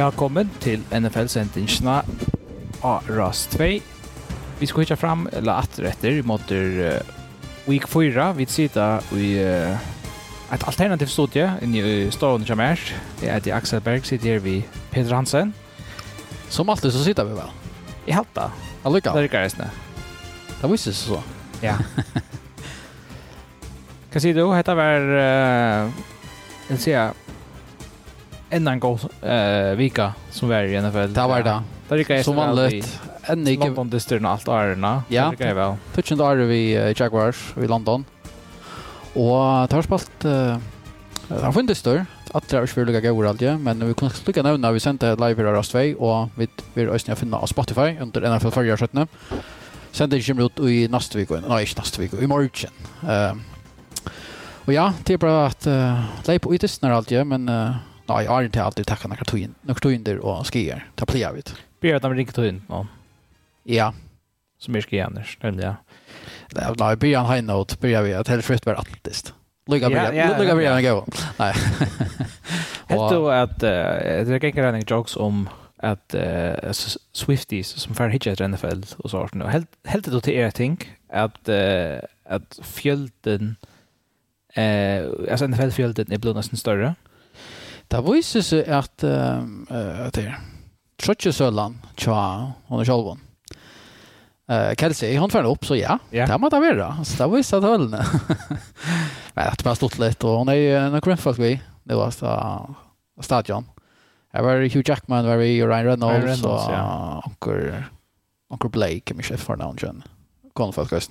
Velkommen til NFL-sendingsene av RAS 2. Vi skal hitta fram, eller atter etter, i måter uh, week 4. Vi sitter i uh, et alternativt studie inne i Stående kjermers. Det er til Axel Berg, sitter her ved Peter Hansen. Som alltid så sitter vi vel. I halta. Allika. Det rykker reisende. Det viser så. Ja. Hva sier du? Hette var, uh, jeg vil si, en en god uh, vika som var i NFL. Det var det. Det gick ju som vanligt. En ny London District och allt arna. Ja. Det gick väl. Touchen där vi uh, Jaguars i London. Och tar spalt eh han funnits stör att det är svårt gå allt ju, men vi kunde sluka nu när vi sände live i Rastvej och vi vi ösnja finna på Spotify under NFL förra sjutton. Sände kommer ut i nästa vecka. Nej, inte nästa vecka. I morgon. Ehm Och ja, det är bara att uh, lägga på ytterst när allt gör, men uh, Nei, jeg har ikke alltid takket noen tog in, några tog in där och skier. Ta jeg vidt. Ber at de ringer tog nå? Ja. Som är skier annars, nämligen jag. Nej, nej, ber han high note, bør jeg vidt. att helt fritt var alltid. Lycka ber, lycka ber jag gå. Nej. Helt då att det er ikke en jokes om at uh, Swifties som får hitje ett NFL og så nu. Helt helt du til er ting at, uh, at fjölden eh alltså NFL fjölden är blivit nästan större. Det viser seg at uh, at det trotje Søland, tja hun er Kjolvon. Uh, Kelsey, hun färde opp, så ja, yeah. det må det være. Så det visste att höllne. Men att man stått litt, og hun er jo en grönfolk vi. Det var sta, stadion. Jag var Hugh Jackman, var i Ryan Reynolds, Ryan Reynolds og ja. Onker, Onker Blake, min chef för någon. Konfolk, just.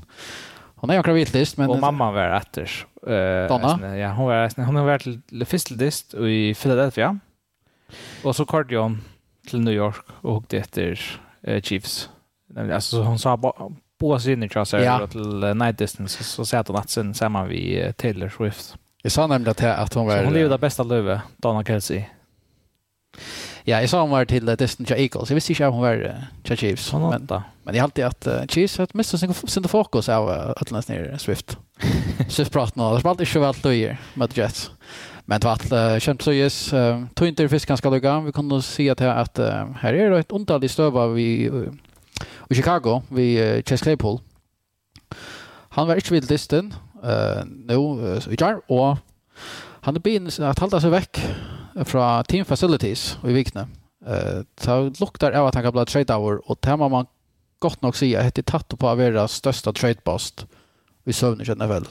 Hon är ju akkurat men... Och mamma var efter. Uh, Donna? Ja, hon var, hon var till Fisseldist i Philadelphia. Och så kort jag till New York och åkte efter uh, Chiefs. Alltså hon sa på sin i Chaucer ja. till uh, Night Distance så satt hon att sen samman vid uh, Taylor Swift. Jag sa nämligen att hon var... Så hon levde det bästa lövet, Donna Kelsey. Ja, jeg sa hun var til till Destiny Eagles. Jeg visste ikke att hun var till Chiefs. Men, men jag alltid at uh, Chiefs har mistet sin sin fokus av uh, Atlantis nere Swift. Swift-praten nå. det var ikke så väl då med Jets. Men det var alt uh, kjent så ges. Tog inte fisk fiskan ska lugga. Vi kunde se at uh, her er det et ondall i stöva vid, i Chicago, vi uh, Chase Claypool. Han var ikke vidt listen uh, nå nu i jar Og han er begynt at hålla seg vekk fra Team Facilities i Vikne. Uh, det lukter av at han kan bli trade hour, og det må man godt nok si at det er tatt på å være største trade post i søvn i NFL.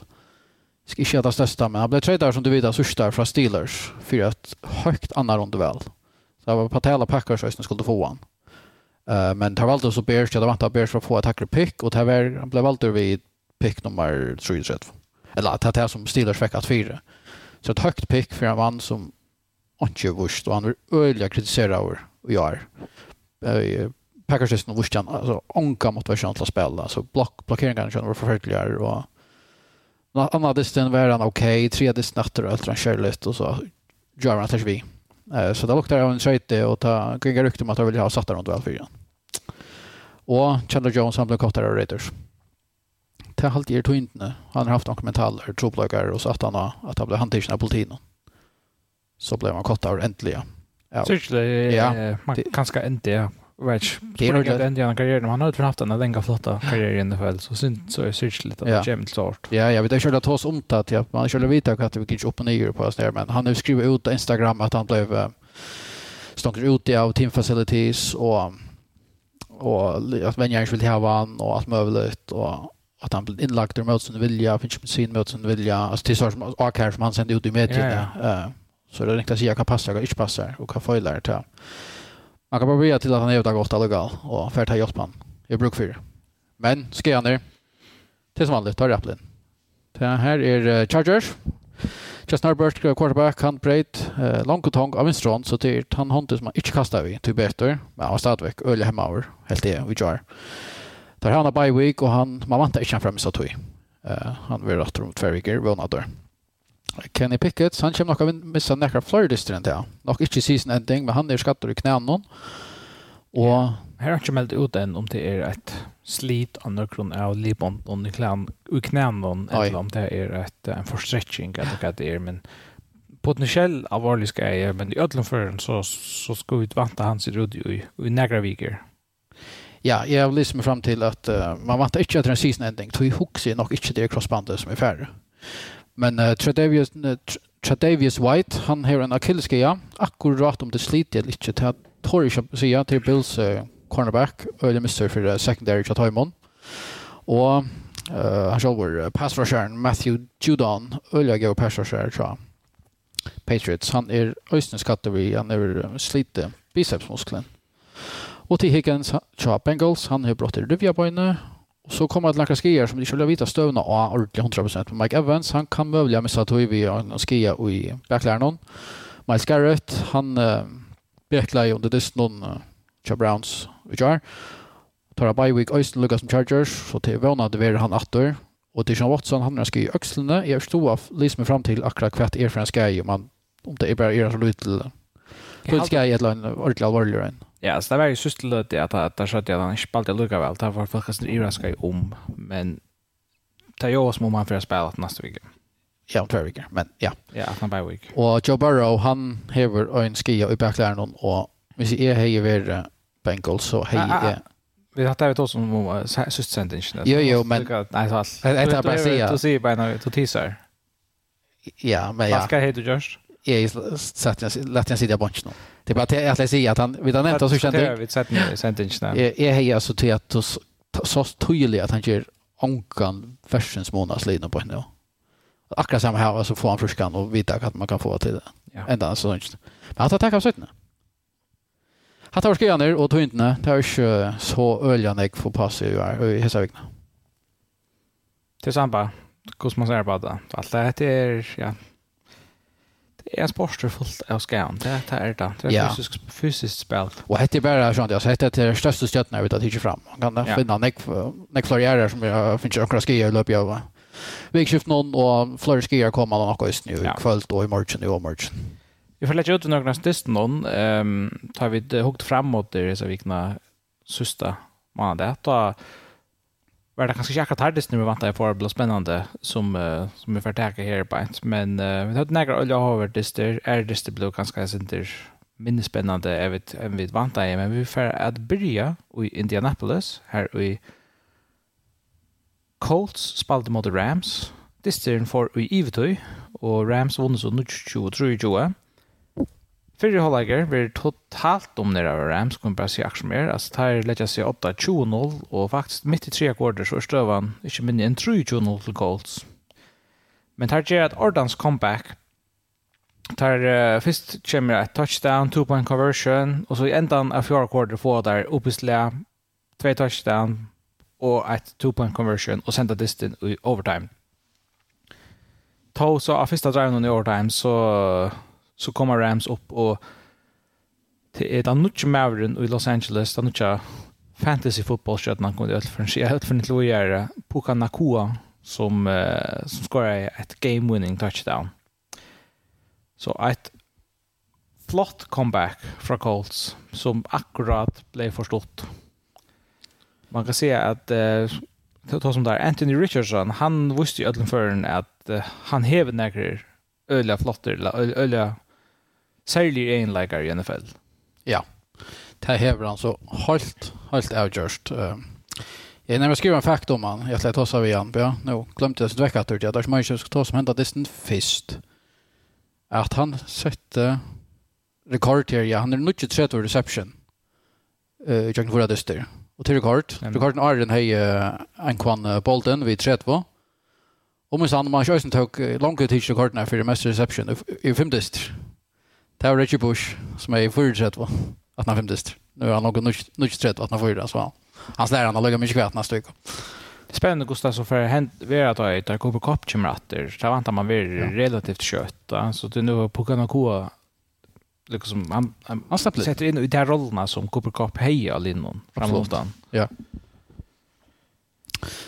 Jeg skal ikke ha det største, men han ble trade hour som du vet sørste fra Steelers for et høyt annet runde vel. Så det var på tale Packers som skulle få han. Uh, men det valgte også Bears, hadde vant av Bears for å få et takkere pick, og det var, han ble valgt vid pick nummer 33. Eller det er det som Steelers fikk at fire. Så ett högt pick för en mann som ikke vurst, og han vil øyelig kritisere over i år. Packers är nog vurst, alltså ånka motivasjon til å spille, alltså block, blockeringarna känner var og och Anna distan var han okej, okay. tre distan efter och han kör lite och så gör han att vi. Så det luktar av en trade och ta gringar rykte om att han vill ha satt där runt välfyran. Och Chandler Jones han blev kortare av Raiders. Det har alltid er tog inte. Han har haft några mentaler, troplökar och så att han, har, att han blev hanterad av politinen så blev man kort av äntligen. Ja. Särskilt ja, man kanske inte ja. Vet, det är ju den karriären han har haft en länge flotta karriär i NFL så synd så är särskilt lite att av jämnt start. Ja, jag vet inte själva tas om att jag man skulle vita att det gick upp och ner på oss där men han har skrivit ut på Instagram att han blev stångt ut i av team facilities och och att Venjans vill ha han och allt möjligt och att han blev inlagd i mötet sin vilja, finns ju sin mötet sin vilja, alltså till så som som han sände ut i medierna. Så det är riktigt att säga vad passar och inte passar och vad följlar till. Man kan bara börja till att han är ute gott allegal, och för att ha han. Jag brukar för Men ska jag ner. Till som vanligt tar Rapplin. Det här är Chargers. Just Norbert quarterback han breit uh, lång och tång av en strån, så det är han hanter som man inte kastar vi till bättre. Men han har stadigt öliga hemmaver helt det vi jar. Där han har bye week och han man väntar inte fram så tog. Uh, han vill rätt om två veckor vånader. Mm. Kenny Pickett, han kommer nok av missa nekkar flere dyster enn. Nok ikke season ending, men han er skattet i knæen. Og yeah. Her har ikke meldt ut enn om det er et slit av kron av Libon og i knæen noen, eller om det er et, en forstretching, eller hva det er, men potentiell alvorlig skal jeg, men i ødelen før så, så skal vi vante hans i rudi i, i negra viker. Ja, jeg har lyst meg frem til at uh, man vant ikke etter en season ending, tog i hukse nok ikke det crossbandet som er færre. Men uh, Tredavious, uh, Tredavious White, han har en akilleskia, akkurat om det sliter eller ikke, til at Torrey sier til Bills uh, cornerback, øyne mister for uh, secondary til Taimon. Og uh, han selv var passrusheren Matthew Judon, øyne gav passrusher fra Patriots. Han er øyne skattevi, han er slite bicepsmusklen. Og til Higgins tja Bengals, han har brått i rivjabøyne, Och så kommer att lacka skier som de skulle vita stövna och ordentligt 100%. Mike Evans, han kan möjliga missa att vi har skia i backlärnan. Miles Garrett, han äh, bäcklar ju under dess någon äh, Browns och jar. Tar bye week Austin Lucas som Chargers så till vana det är han åter. Och det Sean Watson han har ska ju axlarna är stor av liksom fram till akkurat kvätt er för en skia man om det är bara er så lite. Lite skia är ett land ordentligt allvarligare än. Ja, så det var ju sørste lite att att skjøtte jeg at han ikke spalte lukka väl. Det var folk som iraska i om, men det er jo også må man fyrir spela nästa vecka. Ja, två veckor, men ja. Ja, att han bare week. Og Joe Burrow, han hever en skia i baklæreren, og hvis jeg heier være Bengals, så heier jeg... Vi har tagit oss om systemsendingen. Jo, jo, men... Nej, så allt. Jag tar bara säga. Du säger bara när du teasar. Ja, men ja. Vad ska jag heta Josh? Jag lät jag sitta på bunch nu. Det är bara att jag skulle säga att han vid han nämnde så kände vi sett i sentensen. Är hej alltså till att så tydligt att han ger onkan versens månadslina på henne. Akkurat samma här så får han fruskan och vita att man kan få till det. Ja. Ända så inte. Men att av sig. Han tar skjønner og tøyntene. Det är inte så øljende jag får passa i hver i hela Det er samme. Hvordan man säger på det. Allt det är ja, en sporter fullt av skärm. Det, det är det. Det är ja. fysiskt fysiskt spel. Och heter er bara sånt jag så dette det største støttene vet att jeg fram. Man kan ja. finna nek, nek florierer som jeg finner också skier i løpet Vi skift någon och flere skier kommer noen akkurat i ja. kvöld och i morgon och i morgon. Vi får lägga ut några av någon. Ehm tar vi det hukt framåt det, så vikna sista søste Då var det kanskje ikke akkurat hardest når vi vant det for det ble spennende som, uh, som vi får forteker her på en. Men uh, vi har hadde nægget olje og over dyster, er dyster ble ganske sinter mindre spennende enn vi vant det, men vi får at byrja i Indianapolis, her i Colts spalte mot Rams, dysteren for i Ivetøy, og Rams vunnet så 2023. Fyrir hållager blir totalt om av Rams, kommer bara se aksjon mer. Altså, tar letja sig 8-20-0, og faktisk mitt i tre kvarter så er støvan ikke minne enn 3-20-0 til Colts. Men tar gjør at Ordans comeback tar uh, først kommer et touchdown, two point conversion, og så i endan av fjorda kvarter får der oppeslega tvei touchdown og et two point conversion, og sender distin i overtime. Tog så av första driven i overtime, så så kommer Rams upp och det är den nutch Mavericks i Los Angeles den nutch fantasy fotbollsstjärnan kommer det för en shit för inte lojer Puka Nakua som uh, som skorar ett game winning touchdown. Så ett flott comeback från Colts som akkurat blev förstått. Man kan se att uh, ta som där Anthony Richardson han visste ju ödlen förrän att uh, han hever några öliga flotter eller öliga særlig egenleikere i NFL. Ja, det hever han så helt, helt avgjørst. Jeg nærmere skriver en fakt om han, jeg slett også av igjen, ja, nå glemte jeg sin vekk at det er ikke mye som skal ta som hentet distan først. At han sette rekord her, ja, han er nødt til 30 reception i tjøkken for dyster. Og til rekord, rekorden er den hei en kvann bolden vid 30, Og minst han, man har ikke øyne tog langt tidsrekorden her for mest reception i fem Ja Det var Richie Bush som är i 4-3 1850. Nu är han någon nytt 3 1804 så hans lärare har luggat mycket kvätt nästa vecka. Spännande Gustav så för hänt vi att ta ett Cooper Cup chimratter. Så väntar man väl relativt kött så det nu på kan gå liksom han han, han sätter in i de här rollerna som Cooper Cup hejar Linnon framåt. Ja.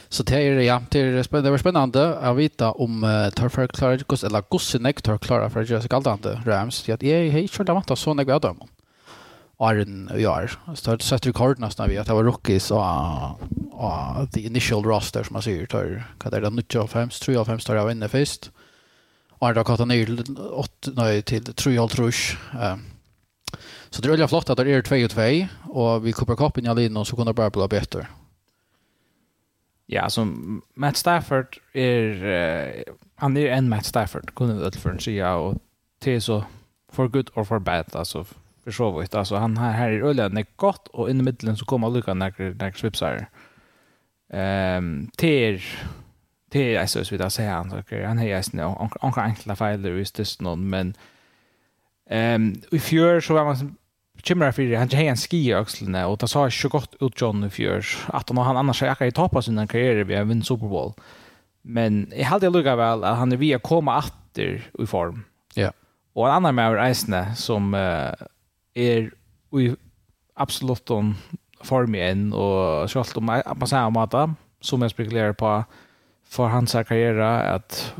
Så det är ja, det är det var spännande att veta om uh, Torfer klarar kus eller Gussinek Tor klarar för Jessica Aldante Rams. Jag är helt sure att så när jag dem. Arden vi är. Så det sätter rekord nästan vi att det var rookies och och the initial roster som man ser tar vad är det 95 25 tror jag 5 står jag inne först. Och då katar ny 8 nej till tror jag tror jag. Så det är väldigt flott att det är 2 och 2 och vi koppar kappen i Alino, och så kunde bara bli bättre. Ja, alltså Matt Stafford är uh, han är en Matt Stafford kunde vi för en sia och till så for good or for bad alltså för så vitt alltså han här här i ölen är gott och i mitten så kommer Luka när när swipsar. Ehm till till alltså så vidare säger han så han har ju snå onka enkla fel är just någon men ehm i fjör så var man Kimmer för han har en ski axlarna och det sa så gott ut John i fjör att han han annars är i toppa sin karriär vi även Super Bowl. Men jag hade lugga väl att han är via komma åter i form. Ja. Och en annan med Eisne som uh, är i absolut om form igen och så allt om man säger om att som jag spekulerar på för hans karriär att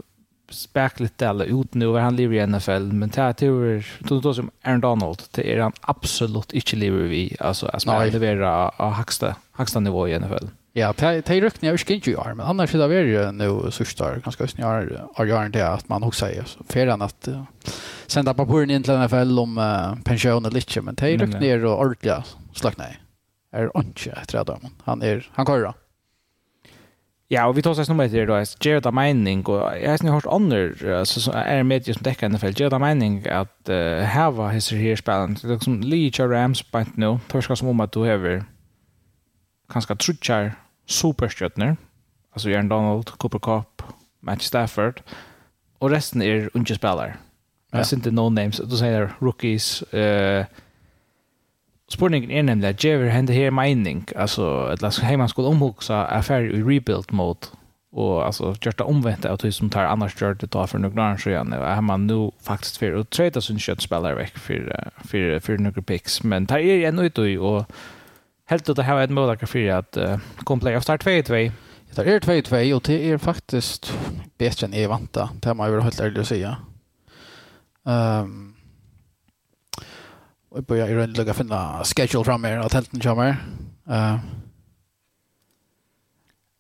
späck lite alla ut nu han lever i NFL men det här tur då då som Aaron Donald det är han absolut inte lever vi alltså att man levererar av högsta högsta nivå i NFL. Ja, det är rykten jag inte inte gör, men annars är det väl nu sörsta ganska har avgörande det att man också säger för än att uh, sända papperen in till NFL om uh, pension eller inte, men det är rykten är ordentliga slackna är inte ett rädd om. Han är, han kör Ja, och vi tar oss nummer ett då. Jared Mining och jag har hört andra så är med som täcker NFL. Jared Mining att här var his here spelen, Det liksom Lee Rams på inte nu. Torska som om att du har kanske trutchar superstjärnor. Alltså Aaron Donald, Cooper Cup, Matt Stafford och resten är unga spelare. Jag syns inte no names. Du säger rookies, eh uh, Spurningen er nemlig at Jever hender her mening, altså at Lasse Heimann skulle omhugsa affær i rebuild mode, og altså gjør det omvendt av det som tar annars gjør det da for noen år siden, og er man nå faktisk for å trøyde sin kjøttspillere vekk for, for, for noen picks, men tar er igjen ut i, og helt ut det her er et mål for at uh, kom play of start 2-2. Det tar er 2-2, og det er faktisk best enn jeg vant da, det må jeg være helt ærlig å si. Um, Vi börjar ju runt lägga finna schedule fram här att helten kommer. Eh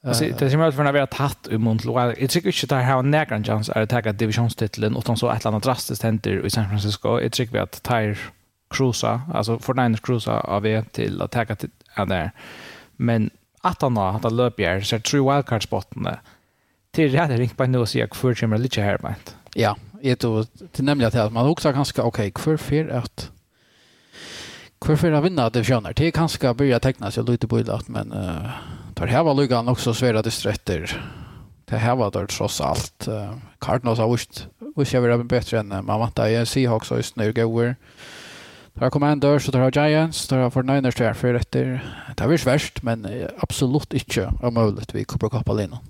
Alltså det som jag för när vi har tagit i Montreal. Jag tycker inte att ha någon chans att ta divisionstiteln utan så ett annat drastiskt händer i San Francisco. Jag tycker vi att Tyre cruisa, alltså för Niners cruisa av er till att ta till där. Men att han har att löpa här så tror wildcard spotten. Till det hade ringt på nu och säga för kommer lite här med. Ja, jag tror till nämligen att man också ganska okej för för att Hvorfor han vinner det skjønner? Det er kanskje bør jeg tegne seg litt på det, men uh, der her var lykkene også svære distretter. Det her var det tross alt. Uh, Cardinals har vist, vist jeg vil være bedre enn man vant det. Seahawks har snøy gøver. Det har Commanders, og der har Giants, det har Fortniners, der har fire etter. Det har vist verst, men absolutt ikke umulig vi kommer kappa linjen.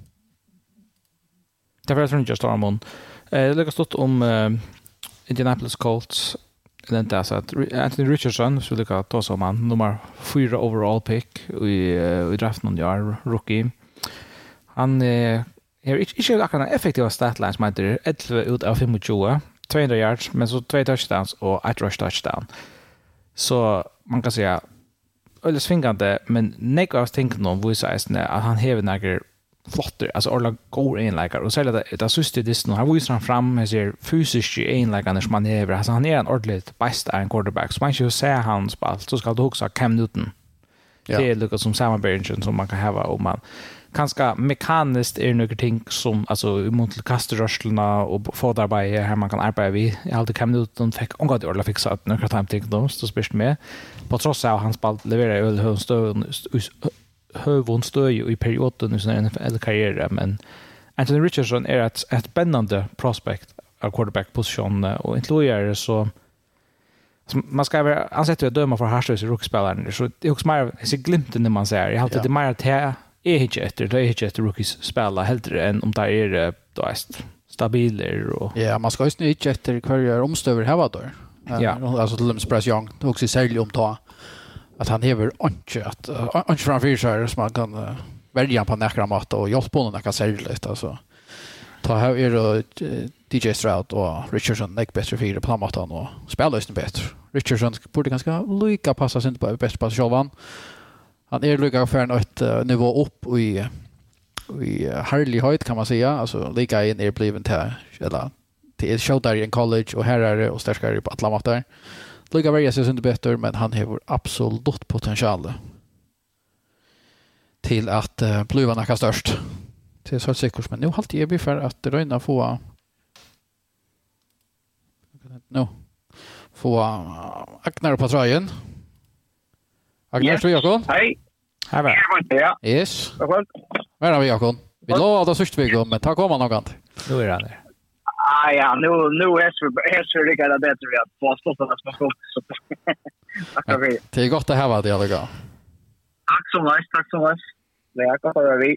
Det var det som ikke står om. Det har lykkes stått om uh, Indianapolis Colts, det är så att Anthony Richardson så skulle lika ta som han nummer 4 overall pick i i draften i år rookie. Han är inte inte akkurat effektiva statlines men det är 11 ut av 25 200 yards men så två touchdowns och ett rush touchdown. Så man kan säga eller svingande men Nick har tänkt någon vad sägs när han häver några flotter, alltså orla går enläkare. Och särskilt det, det syster distan, han visar han fram med sig fysiskt enläkare som han är. Alltså han är en ordentligt bäst är en quarterback. Så man inte se hans spalt så ska du också ha Cam Newton. Ja. Det är något som samarbeten som man kan ha om man kanske mekaniskt är några ting som alltså mot kaströrslarna och fodarbete här man kan arbeta vi Jag hade kommit ut och fick hon gav fixa att några time ting då så spist med. På trots av hans ball levererar öl hönstöv hövon stöj i perioden i sin NFL-karriär, men Anthony Richardson är ett, ett spännande prospect av quarterback-position och inte lojare så man ska vara ansett att döma för harslösa rookspelaren så det är också mer så glimten när man säger jag har alltid det mer att är inte efter det är inte efter rookies spela hellre än om det är då är stabiler och ja man ska ju inte efter kvar omstöver här vad då ja alltså till dem Press Young också säljer om ta att han hever inte att inte framför sig som man kan uh, välja på näkra mat och hjälpa honom när kan sälja lite alltså ta här är då DJ Stroud och Richardson näck bättre fyra på mattan och spela lösen bättre Richardson borde ganska lika passa sig inte på bästa pass självan han är lycka för en ett nivå upp i i Harley hoyt kan man säga alltså lika in är bliven till eller till showdare i college och det och starkare på alla mattar Lugga värja sig inte bättre, men han har absolut potential till att uh, bli nacka störst. Det är så säkert, men nu har jag blivit för att röna få nu få Agnar på tröjen. Agnar, yes. tror Hej. Hej, va? Ja. Yes. Vad är det, Jakob? Vi lovade att sist vi går, men ta komma något annat. Nu är han där. Ah, ja, nu, nu är det så det lika bättre vi att påstå att man kommer. Det är gott att ha det i alla fall. Tack så mycket, tack så mycket. Det är gott att höra vi.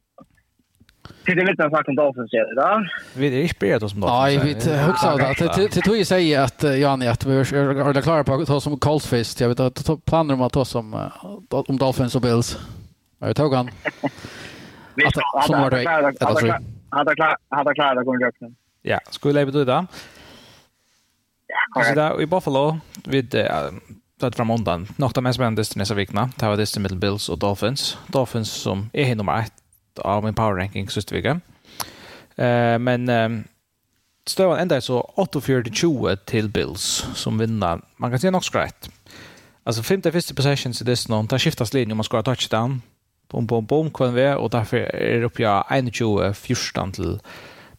Till det vet jag faktiskt om Dolphins ser det då. Vi är inspirerat oss om Dolphins. Nej, vi huxar det. Till tog ju säga att Janne att vi är klara på att ta som Colts Coltsfist. Jag vet att planer om att ta som om Dolphins och Bills. Jag tog han. Som var det. Hade klarat hade klarat hade klarat Ja, skulle jag betyda. Alltså där i Buffalo vid uh, fram undan. Något av mest spännande nästa vecka. Det var det Middle Bills och Dolphins. Dolphins som är hin nummer ett av min power ranking sista veckan. Eh, men um, Stövan enda så 8-4-20 till Bills som vinner. Man kan säga något skrejt. Alltså 50-50 possessions i Disney. Där skiftas linjen om man ska ha touchdown. Bom, bom, bom, kvinn vi. Och därför är det uppe 21-14 till Bills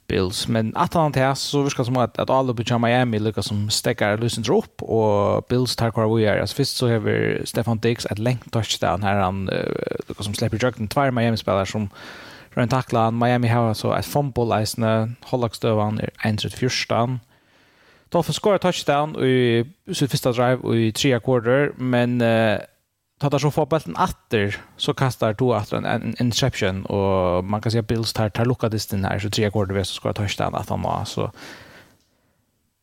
Bills. Men att han till så vi ska som att att alla på Miami lyckas som stäcker lösen upp och Bills tar kvar vi är. Alltså först så har vi Stefan Diggs ett längt touchdown här han uh, som släpper jukten två Miami spelare som runt tackla Miami har så ett fumble isne Hollakstövan är entret förstan. Dolphins skorar touchdown i sitt första drive i tredje quarter men uh, tar så får bulten åter så kastar du åter en, en interception och man kan säga Bills tar tar lucka distan här så tre quarter det så ska touchdown att han så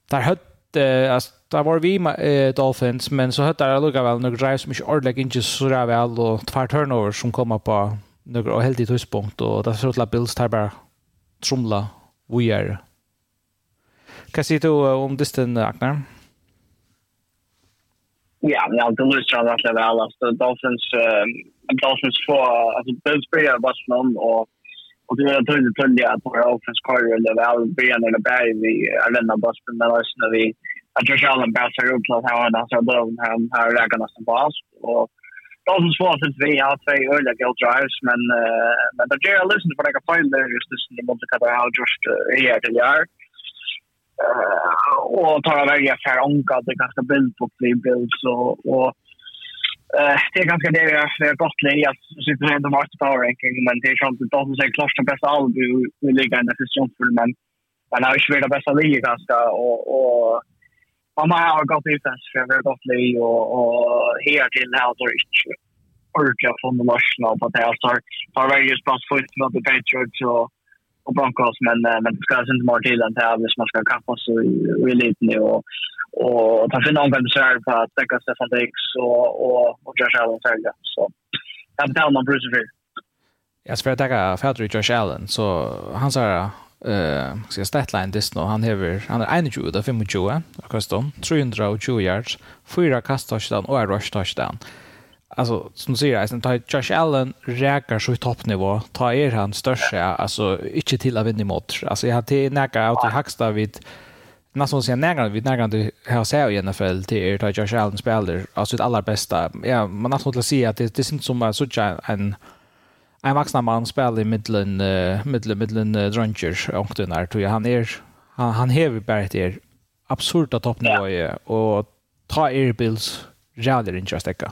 där hade alltså där var vi med Dolphins men så hade där lucka väl några drives som inte ordentligt inte så där väl och två turnovers som kommer på några och helt i tidspunkt och där så att Bills tar bara trumla vi är Kan du om distan, Agnar? Ja, Yeah, now the loser on that väl alltså Dolphins, eh Dolphins får, alltså Bills börjar vara någon och Och det är tydligt tydligt att våra offense corridor det väl ben eller bär vi är den där bussen men alltså när vi att Josh Allen bäsar upp till att han har då han har lägger nästan på oss och Dolphins får att vi. Har två öliga goal drives men men det gör lyssnar på några find there just this som de måste kalla just here till yard och tar av välja för onka det är ganska bild på fler bild så och det är ganska det jag har gått läge att sitta redan och vart power ranking men det är ju inte de som säger klart den bästa all du vill ligga i den positionen för men men har ju varit det bästa läge ganska och och man har gått ut ens för jag har gått läge och och här till här då inte orkar från de nationella på det här så har varje plats för att det Patriots och och Broncos men, men det ska inte mer till än det här hvis man ska kappa så i, i eliten nu och, och ta för någon gång besvär på att täcka Stefan Dix och, och, och Josh Allen sälja. Så jag betalar man Bruce Fair. Jag ska tacka Fredrik Josh Allen så han sa eh ska statline this nu han har han är 21 av 25 och kostar 320 yards fyra kast touchdown och en rush touchdown alltså som du säger alltså ta Josh Allen räkar så i toppnivå ta er han största alltså inte till att vinna mot. Alltså jag hade näka ut i högsta vid nästan sen nära vid nära det här ser jag i NFL till er ta Josh Allen spelar alltså det allra bästa. Ja man måste skulle säga att det det syns som så en en vuxen man spelar i mitten mitten mitten drunchers och den där tror jag. Han är han han häver bara det absurda toppnivå och ta er Bills jävligt intressant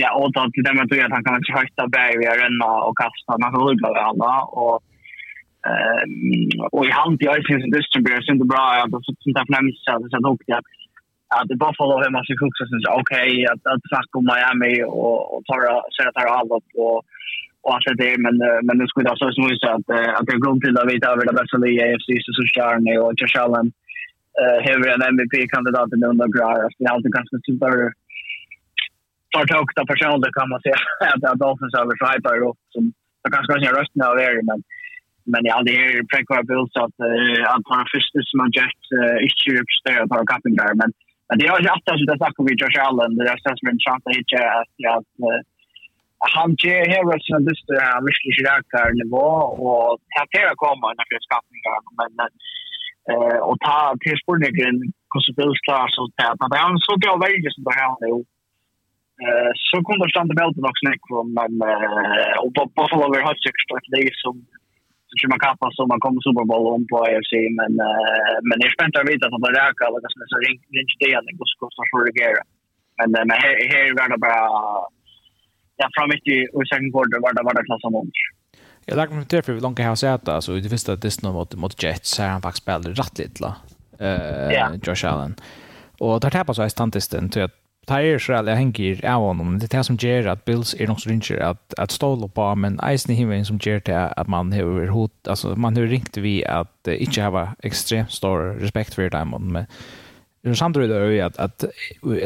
ja, och då till dem att han kan inte höjta berg via ränna och kasta. Man kan rulla över alla. Och, eh, och i hand i Öjsins och Dystenberg så är det bra. Jag har sånt där att Det är så att att det bara får hemma sig också syns okej att att snacka om Miami och och ta säga att det är allop och och allt det men men det skulle alltså så så att att jag går till att vi tar över det bästa i AFC så Charney och Josh Allen eh har en MVP kandidat i någon grad. Jag har alltid ganska super tar högsta personer kan man säga. Att det är Dolphins över Freiburg då som så kanske har sina rösten av er men men ja det är prequel så att att han första som man jet inte uppstår att ha kappen där. Men men det är ju att det snackar vi Josh Allen det är sen som en chans att hitta att han ger här som det där mycket riktigt nivå och här kan jag komma när jag skapningar men eh och ta till spårningen spurningen konsekvensklass och så där men han så bra väldigt som det här nu Eh så kom det stand med också snack från men och på Buffalo var hot sex att det som som man kapar så man kommer Super Bowl om på AFC men men jag spänt att veta att det räcker alla som så ring ring det igen och så kostar för det gera. Men men här här var det bara ja framåt i och sen går var det var det klass om. Jag lagt mig till för långt här så sett alltså det visste att det snart mot mot Jets här han faktiskt spelade rätt lite. Eh Josh Allen. Och där tappar så är stantisten till att Det er Israel jeg henger av honom. Det er det som gjør at Bills er noe som ringer at, at ståle på, men eisen i himmelen som gjør det at man har hot, altså man har ringt vi at uh, ikke har ekstremt stor respekt for dem, men Men samtidigt är det att att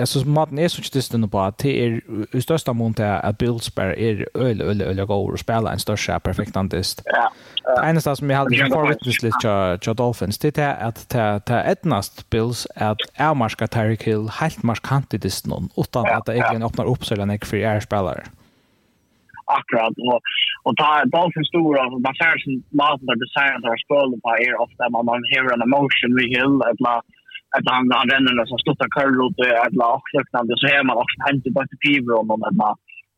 alltså maten är så distant på att det är i största mån till att Billsberg är öl öl öl går och spela en största perfekt antist. Ja. Det enda som jag hade list förvittnesligt till Dolphins det är att ta ta ettnast Bills att Elmarska Tyreek Hill helt markant i distan utan att det egentligen öppnar upp sig den för är spelare. Akkurat och och ta Dolphins stora och ser sin maten där design där spelar på är ofta man har en emotion vi hill att att han han ränner nästan stutta curl ut alla och liknande så här man också hänt på att piva om någon man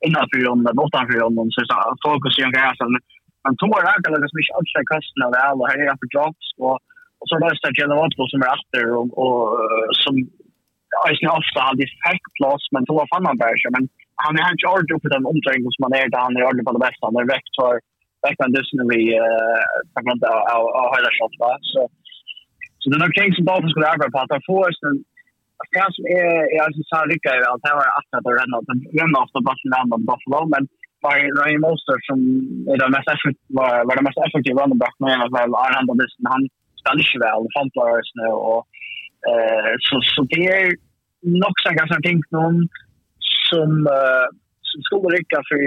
innan för om den åtta för om så så fokus ju gas men han tror här kan det smich out kostna det alla här är för jobs och och så där står det något som är efter och och som jag ju ofta har det fact plus men då fan man bara men han är inte ord på den omträng som man är där han är ordentligt på det bästa han är rektor rektor dessutom vi eh på grund av av hela shot så Så det är nog ting som Dolphins skulle arbeta på. Att han får en det som är, jag sa Ricka är att det var att att ränna, att ränna ofta Barcelona och Buffalo, men var Ryan Monster som är det mest effektiva, var, var den mest effektiva running back med en väl är han på han spelar inte väl, han spelar nu och eh, så, så det är nog så ganska ting någon som eh, som skulle rycka för,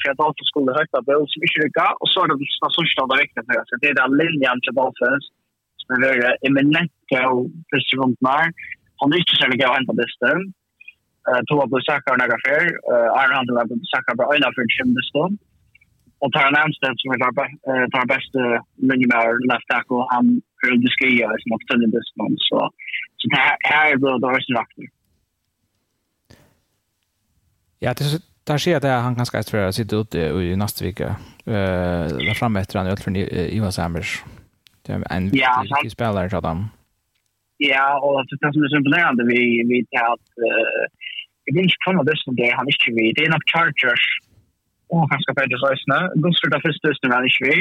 för att Dolphins skulle höjta Bills som inte rycka och så är det den största av det här. Så det är den linjen till Dolphins som vil være eminent gav første vondnar. Han er ikke særlig gav henta beste. Tova på Saka og Nagafer. Arne Hansen var på Saka på Øyna for Kjem beste. Og tar en anstend som vil ta beste linjemær left tackle. Han prøvde å skrive som har tønne beste. Så, så her er det da høysen vakter. Ja, det er Där ser jag att han kan ska sitta ute i nästa vecka. Eh, där framme efter han öll för Ivan Samers. Det är en viktig, ja, viktig spelare så han. Ja, och det som är så imponerande vi vi tar att uh, det är inte kommer det som det han inte vi. Det är nog Chargers och han ska på det så snä. Gustav där först just han inte vi.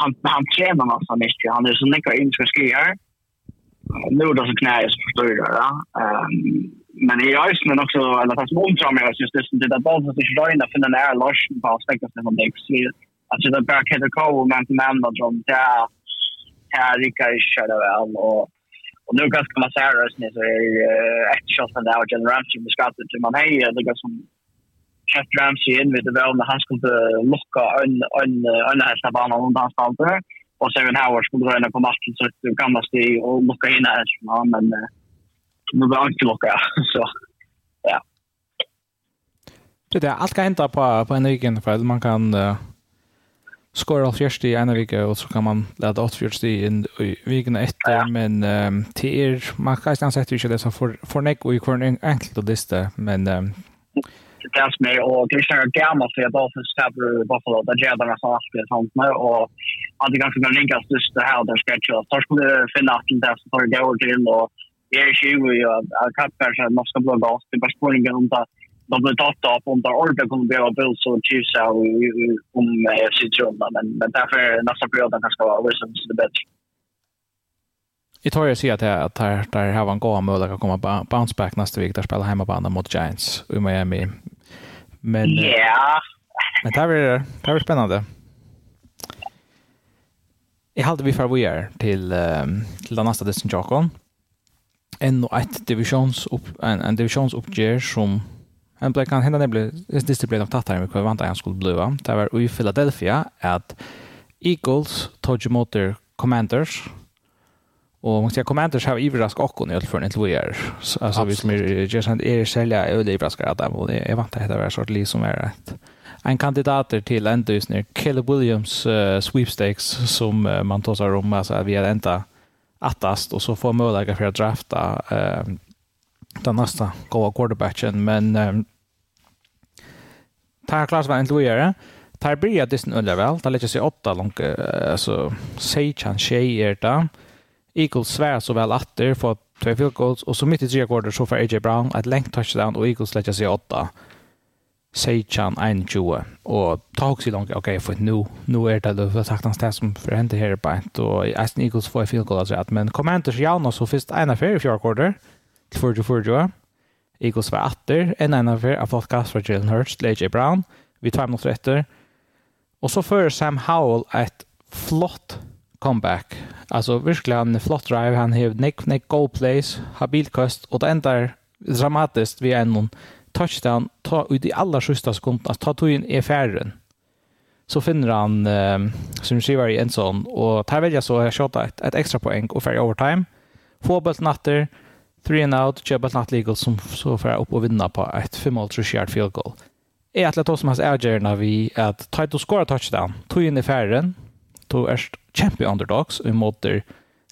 han han tränar man som inte. Han är så mycket in ska ske här. Nu då så knäs förstår du då. Ehm men i Iceland också eller fast mot som jag just det där bollen så är det där finna när Lars på aspekten som det är. Alltså det backheader call man man drum där här rikar körde väl och Och nu ganska man säga det så är ett shot från där Jen Ramsey skottet till man hej det går som Chet Ramsey in med det väl när han skulle locka en en en hästa banan dans hans spelare och Seven Howard skulle gå in på matchen så det kan man se och locka in här men nu var inte locka så ja. Det där allt kan hända på på en egen för man kan skåra allt först i ena vecka och så kan man lägga åt först i en veckan efter men um, till er man kan inte sätta sig det så för för näck och i kvar en enkelt och lista men um, det är mer och det är gammalt för att Dolphins tabru Buffalo där jag där så allt det sånt nu och att det kanske kan linkas just det här där sketch och så skulle finna att det är så gå det till och är ju ju att kanske något ska blåga gas det bara spåringen om det de blev tatta upp om det ordet kommer bli av Bills och Chiefs om situationen. Men, men därför är nästa perioden kanske vara Wilsons det bättre. Jag tror jag ser att det att där där har en god möjlighet att komma bounce back nästa vecka där spelar hemmabana mot Giants i Miami. Men Ja. Yeah. Men det här blir, det är spännande. Jag hade vi för vi är till till den nästa destination. En och ett divisions upp en en divisions uppgör som en det kan hända nämligen distribuerat av tattare med vad han skulle bliva. Det var i Philadelphia att Eagles tog emot Commanders Och man ska Commanders har överraskat också när för en Louis. Alltså vi som är just är sälja är överraskade att de är vant att det var sort liksom är rätt. En kandidat till just nu, Caleb Williams uh, sweepstakes som uh, man tar sig om alltså vi är ända attast och så får möjlighet för att drafta eh den nästa goa quarterbacken men eh, tar klart vad en lojare. Tar blir det sen under väl. Tar lägger sig åtta långt alltså säg chan tjej är det. Eagles svär så väl att det får två field goals och så mitt i tre quarter så får AJ Brown ett längt touchdown och Eagles lägger sig åtta. Seichan 21 och ta också långt okej okay, för nu nu är det då sagt han det som för hände här på ett och Aston Eagles får field goal alltså men kommer så jävla så av ena för fjärde quarter för för Eagles var atter, en ene av av podcast fra Jalen Hurts til AJ Brown, vi tar minutter etter. Og så fører Sam Howell et flott comeback. Altså virkelig en flott drive, han har nek, nek goal plays, habilkost, og det ender dramatiskt vi er noen touchdown, ta ut i alla sista sekunden, ta tog inn i färren. Så finner han eh, som skriver i en sånn, og tar velja så jag jeg ett, et, et ekstra poäng og färg overtime. Få bult natter, 3 and out, Jebba Not Legal som så får upp och vinna på ett 5-3-4 field goal. Jag tror att som hans ägare vi att ta ett och touchdown, tog in i färren, tog erst champion underdogs emot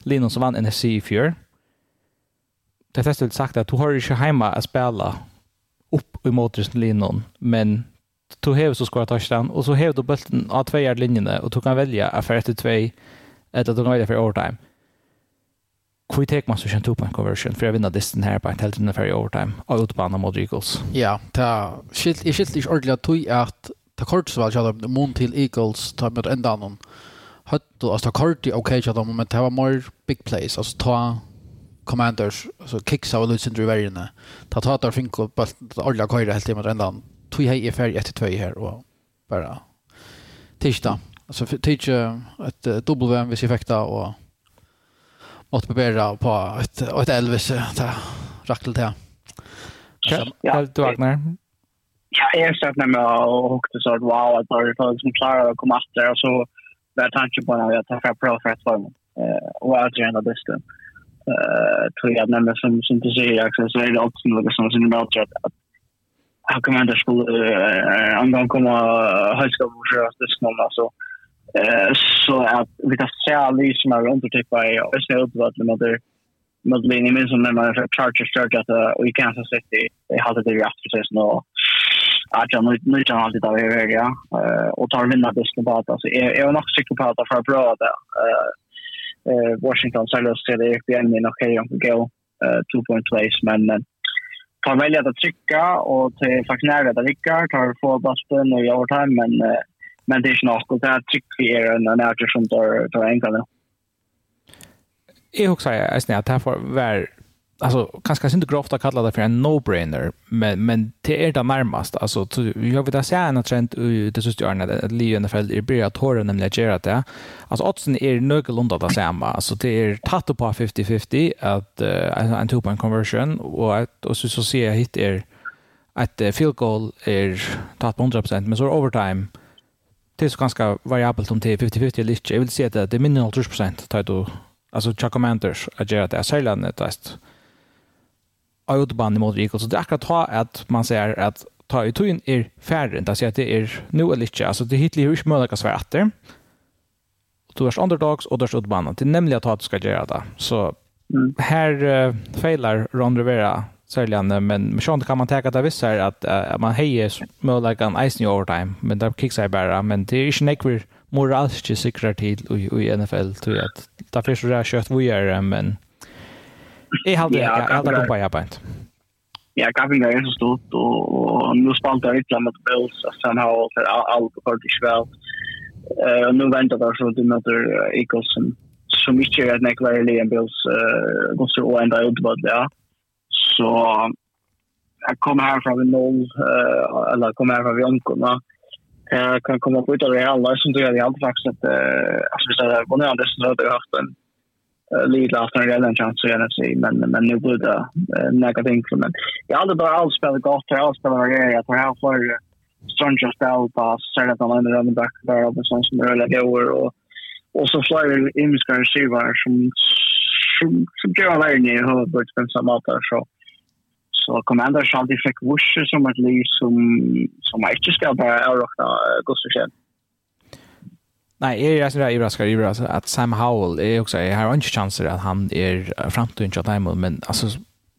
Linus som vann NFC i fjör. Det är vill sagt att du har inte hemma att spela upp emot Linus, men du har så skorat touchdown och så har du bulten av två linjerna och du kan välja att för till två eller du kan välja för overtime. Hvor tek man så kjent opp en conversion for å vinne distan her på en helt under i overtime av utbanen mot Eagles? Ja, det er skilt ikke ordentlig at tog at det så var kjent om til Eagles ta med enda noen høttu, altså ta korti, ok, ja, da, men det var more big plays, altså ta commanders, altså kicks av Lutz i vergene, ta ta der finko, bare alle køyre helt imot enda, tog hei i ferie etter tvøy her, og bare tisda, altså tisda et W hvis jeg fikk da, og åt på på ett ett Elvis där racklet där. Ja, du Agner. Ja, jag satt när jag åkte så wow, att bara folk som klarar att komma efter och så där tanke på när jag tar fram pro för att vara eh och att jag ändå bästa. Eh tror jag nämligen som som du säger också så är det också något som som jag tror att jag kommer ändå skulle angående komma högskolan och köra det snart så så att vi tar särlig som är runt och typ av ösna uppvart med mother linje minns som när man charger charge att och i Kansas City det hade det har så så att jag nu nu tar alltid där över ja. Och tar vinna disken på alltså är är nog säker på att för bra där eh Washington Sellers till det är en okej om gå two point place men tar välja att trycka och till faktiskt nära att rycka tar få basten och i overtime men Uh, men det är inte något. Det här tycker vi är en närtid som tar, tar enklare. Jag också säger att det här får vara alltså kanske inte grovt att kalla det för en no-brainer men men det är det närmast alltså jag vet att säga en trend det syns året, är att Leo NFL är bra att höra nämligen att göra det alltså oddsen är någorlunda det samma alltså det är tatt på 50-50 att uh, en two point conversion och att och så så ser jag hit är att field goal är tatt på 100% men så overtime det är så ganska variabelt om det är 50-50 eller inte. Jag vill säga att det är mindre än 80 procent. Alltså Chuck commanders att göra det. Särskilt när det är autobahn mot Rico. Så det är akkurat ta att man säger att ta i tog är färre. Det säger att det är nu eller inte. Alltså det hittar ju inte möjligt att svara att det. Du är underdags och du är autobahn. Det är nämligen att du ska göra det. Så här uh, failar Ron Rivera Särskilt, men med sånt kan man tänka att det visar att uh, man hejer möjligen eisen i overtime, men det kickar bara. Men det är inte nekvar moraliskt sikrar till i, i NFL, tror jag. Det finns så där kött vi gör, men jag hade inte kompa på arbetet. Ja, Gavin är så stort och nu spalt jag inte med Bills och sen har allt och hört i kväll. Uh, nu väntar jag så att du möter Eagles som, som inte är ett nekvar en Bills uh, och så ända utbörd, ja så jag kom härifrån vi noll, uh, eller kom härifrån vid omkomna. Jag kan komma på ut av det alla som tror jag det alltid faktiskt att, eh, alltså vi säger, på nöjan dessutom hade jag haft en uh, lite haft en redan chans att gärna sig, men, men nu blir det uh, negativt ting. Men jag hade bara alls spelat gott, jag alls spelat varierat, jag tar här för Strömsjö spel på särskilt alla andra rönnback där och sånt som rullar gåor och och så flyger imskar skivar som som som gör alla värre i huvudet på samma där så Så Commander Shandy fick wish som att lys som, som jeg ikke skal bare avråkne Nej, är jag sådär sånn overrasket over att Sam Howell är också jag har inte chanser att han är framtiden till Diamond men alltså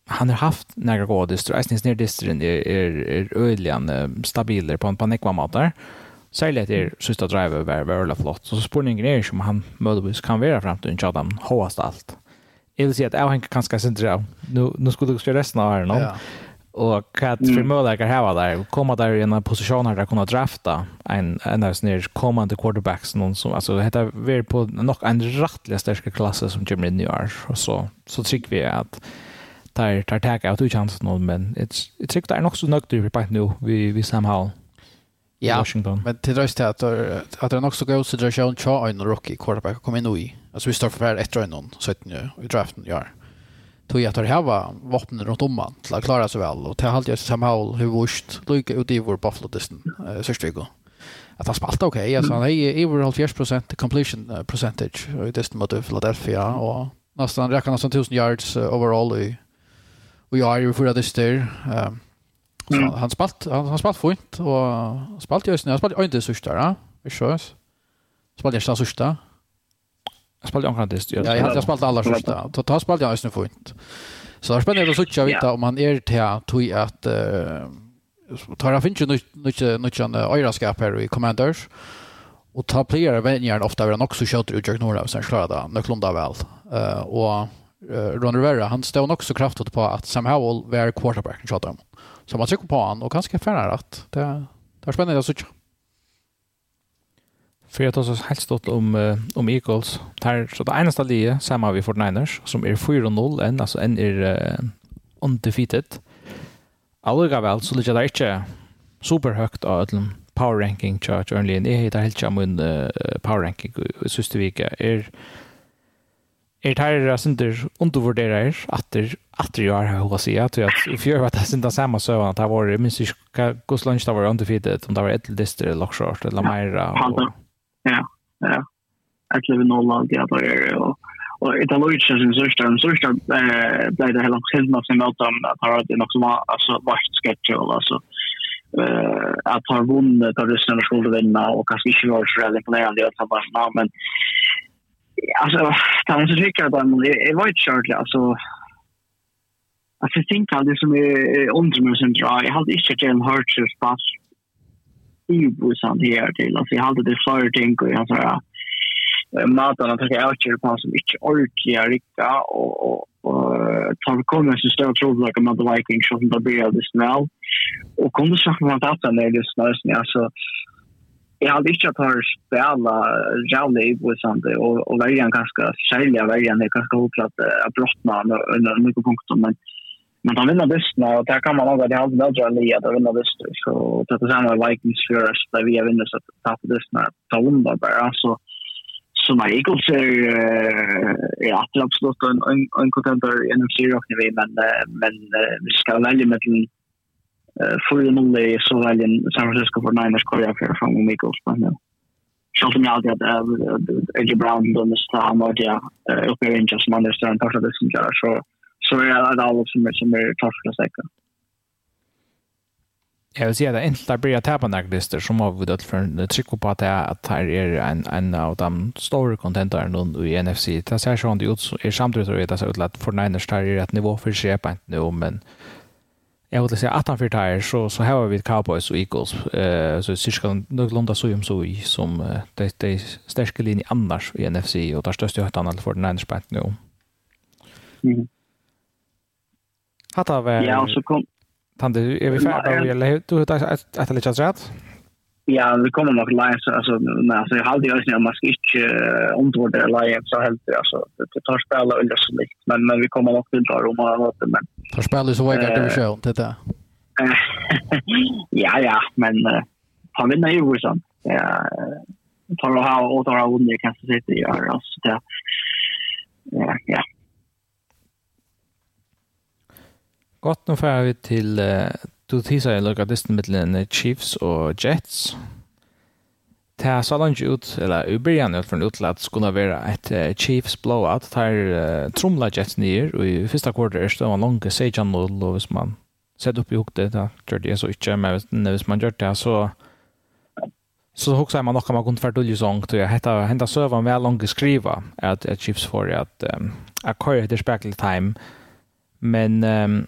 han har haft några goda distrar. Jag syns ner distren är är är ödligen stabiler på en panikva matar. Särskilt är sista driver var väldigt flott. Så spårningen är som han möjligtvis kan vara fram till en chatam hoast allt jag vill säga att jag hänger ganska sent. Nu, nu skulle du spela resten av här någon. Ja. Och kat för möjligheter här var där. Komma där i en position här där kunna drafta en en av snär kommande quarterbacks någon som alltså heter vi på nog en rättliga största klass som Jimmy New York och så så tycker vi att tar tar tag out chans någon men it's it's tycker nog så nöjd vi på nu vi vi somehow Ja, Washington. men till röst att att det är också god situation tja en rookie quarterback kommer in i Alltså vi står för ett röj någon så att nu i draften ja. Tog jag tar häva vapnen runt om man till att klara sig väl och till allt jag Samuel hur vurst lycka ut i vår Buffalo disten eh, sista igår. Att han spalta okej, okay. alltså han är i över 70% completion percentage i disten mot Philadelphia och nästan räknar nästan 1000 yards uh, overall i och jag är ju för det styr. Um, Mm. Han spalt han, han spalt fint och spalt just nu. Han spalt inte så starkt, va? Vi körs. Spalt jag så starkt. Jag spelade omkring det. Ja, jag, har spelat alla första. Då tar spelade jag just nu fint. Så det är spännande att söka vita om man är till att tog att uh, tar finns ju mycket mycket öjraskap här i Commanders. Och ta player vänjer ofta vill han också köta ut Jack Norra och sen klarar det. Nu klundar väl. Uh, och uh, Ron Rivera, han stod också kraftigt på att Sam Howell var quarterback. Så man trycker på han och ganska färre att det, det är spännande att söka. För jag tar så helt stått om, uh, om Eagles. Här, så det enaste livet, samma vi 49ers, som är 4-0 än, alltså en är uh, undefeated. Allra väl så ligger det inte superhögt av ett power ranking charge only Lien. det helt kjem en uh, power ranking i siste är är er det där synder är att att jeg har hva sier, til att i fjør var det samma så att det var minst ikke lunch det var undefeated om det var ett eller dister eller eller mer Ja, ja. Att leva noll av det där och och det låg ju som så stort så stort eh blev det hela skillnad som åt dem att ha det också var alltså vart sketch och alltså eh att ha vunnit av ryssarna skulle vinna och kanske inte var så väldigt imponerande att ha bara men alltså kan man så tycka att det var ett short alltså Alltså jag tänker att det som är undermörsyn drar, jag hade inte en hört spass ibusan här till. Alltså jag hade det flera ting och jag sa maten att jag åker på som inte ordentliga rikta och, och, och tar kommer så stor trovlaka med The Vikings som det blir det snäll. Och kommer det så att att den är det snäll. Alltså jag hade inte att ha spela jävla ibusan det och, och varje ganska sälja varje det ganska hopplats att brottna under mycket punkter men Men han vinner bussen, og der kan man også, det er alltid bedre enn at han vinner bussen. Så det er samme Vikings Fjørs, der vi har vinner, så det er bussen, det er vunnet bare. Så, så når Eagles er, ja, det er absolutt en kontenter gjennom Syrokene vi, men, men vi skal velge med den fyrir nulli, så velger San Francisco for Niners Korea for fram om Eagles. Men, ja. Selv om jeg alltid hadde Edgy Brown, da mistet han, og det er oppe i Rangers, som han er større enn Tarsa Bussen, så så är det alla som är, som är torskade säkert. Jag vill säga att det är enkelt att börja tappa näglister som har vi dött för trycka på att det är att här är en, en av de stora kontentarna i NFC. Det ser sånt ut, så är samtidigt att det ser ut att för Niners tar är ett nivå för sig på inte nu, men jag vill säga att han för tar så, så har vi Cowboys och Eagles. Uh, så cirka någorlunda så som så i som uh, det, det är stärska linje annars i NFC och där största högt annat för Niners på inte nu. Mm. Hatta var... Ja, så kom... Tande, är vi färdiga? Eller du har ett ett litet rätt? Ja, vi kommer nog läsa alltså nej alltså jag hade ju alltså man ska inte det läge så helt alltså det tar spela eller så likt men men vi kommer nog till där om man åter men tar spela så vägar det sjön det där. Ja ja, men han vinner ju så. Ja, tar och ha, och tar och vinner kanske sitter gör alltså det. Ja, ja, Godt, nå får vi til uh, du tisa i lukka distan mittlen Chiefs og Jets. Det sa han ikke ut, eller i början ut från utlatt skulle være et uh, Chiefs blowout. Det er uh, tromla Jets nyer, og i fyrsta kvartal er var langt 16-0, og hvis man sett upp i hukte, da gjør det så ikke, men hvis man gjør det så så huxar man nog kan man kunde för dulje sång till jag hetta hända server med långa skriva att att chips för att um, a core the speckle time men um,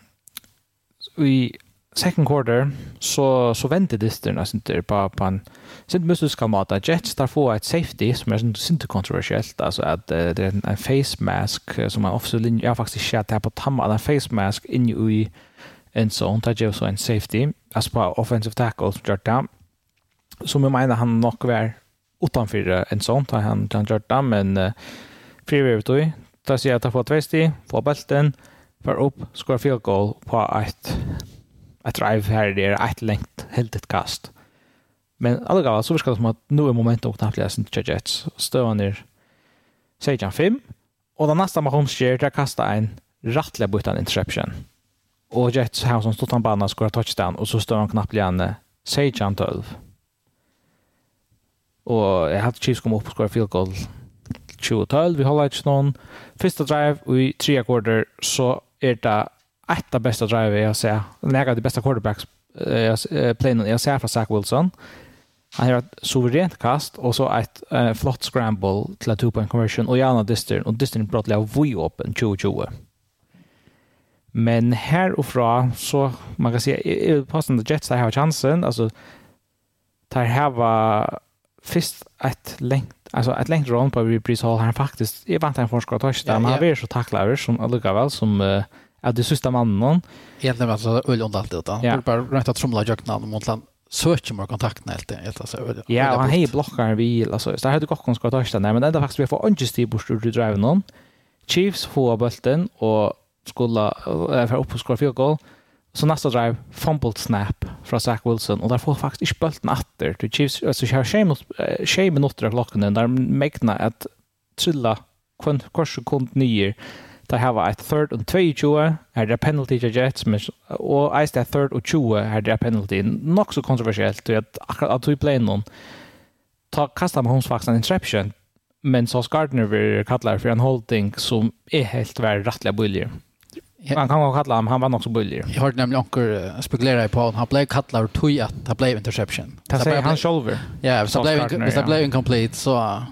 i second quarter så så vände där nästan inte på på en sent måste ska mata Jets där få ett safety som är sånt inte kontroversiellt alltså att det är en face mask som man ofta linje jag faktiskt shit här på tamma en face mask in i en sån där Jets en safety as på offensive tackle som gjort där som jag menar han nog var utanför en sån där han han gjort down men uh, free wave då där ser jag att få två sti få bulten för upp, score field goal på ett, ett drive här det är ett längt, helt ett kast. Men alla gav så viskar det som att nu är momentet och knappt läsen till Jets. Stövan är 16-5 och den nästa Mahomes ger där kasta en rattliga bytan interception. Och Jets har som stått han banan skår touchdown och så stövan knappt läsen Sejan 12. Och jag hade Chiefs kom upp och skår field goal 2012, vi håller inte någon. Första drive i tre quarter, så er det ett av bästa drive jag ser. Lägga det bästa quarterbacks eh planen jag ser från Zach Wilson. Han har ett suveränt kast och så ett uh, flott scramble till en two-point conversion och gärna Distern. Och Distern brought jag vui öppen 2020. Men här och fra så man kan säga passande Jets där har chansen. Alltså tar här var först ett längt alltså ett längt run på vi precis har han faktiskt är vant han forskar ta där men han är så tacklar som alltså väl som uh, ja det sista mannen egentligen alltså öl och allt det där bara rätt att trumla jökna mot land söker man kontakten helt helt alltså ja och han hej blockar vi alltså så här det går kon ska ta där men det faktiskt vi får inte styr bort du driver någon Chiefs får bollen och skulle uh, för upp och skora goal. Så nästa drive, fumble snap från Zach Wilson. Och där får faktiskt inte bulten efter. Du Chiefs, alltså jag har tjej minuter av klockan där mäkna att trilla kors sekund nyer. Där har vi ett third och 22. Här är penalty till Jets. Och ens det third och 20 här är penalty. Nog så kontroversiellt. Att akkurat att du play någon. Ta kasta med Holmes faktiskt en interception. Men så Gardner vill kalla för en holding som är helt värd rättliga buljer. Man kan också kalla honom, han var nog så billig. Jag hörde nämligen uh, spekulera på honom. Han blev kallad tog att han blev interception. Det säger han själv. Ja, så blev det blev incomplete så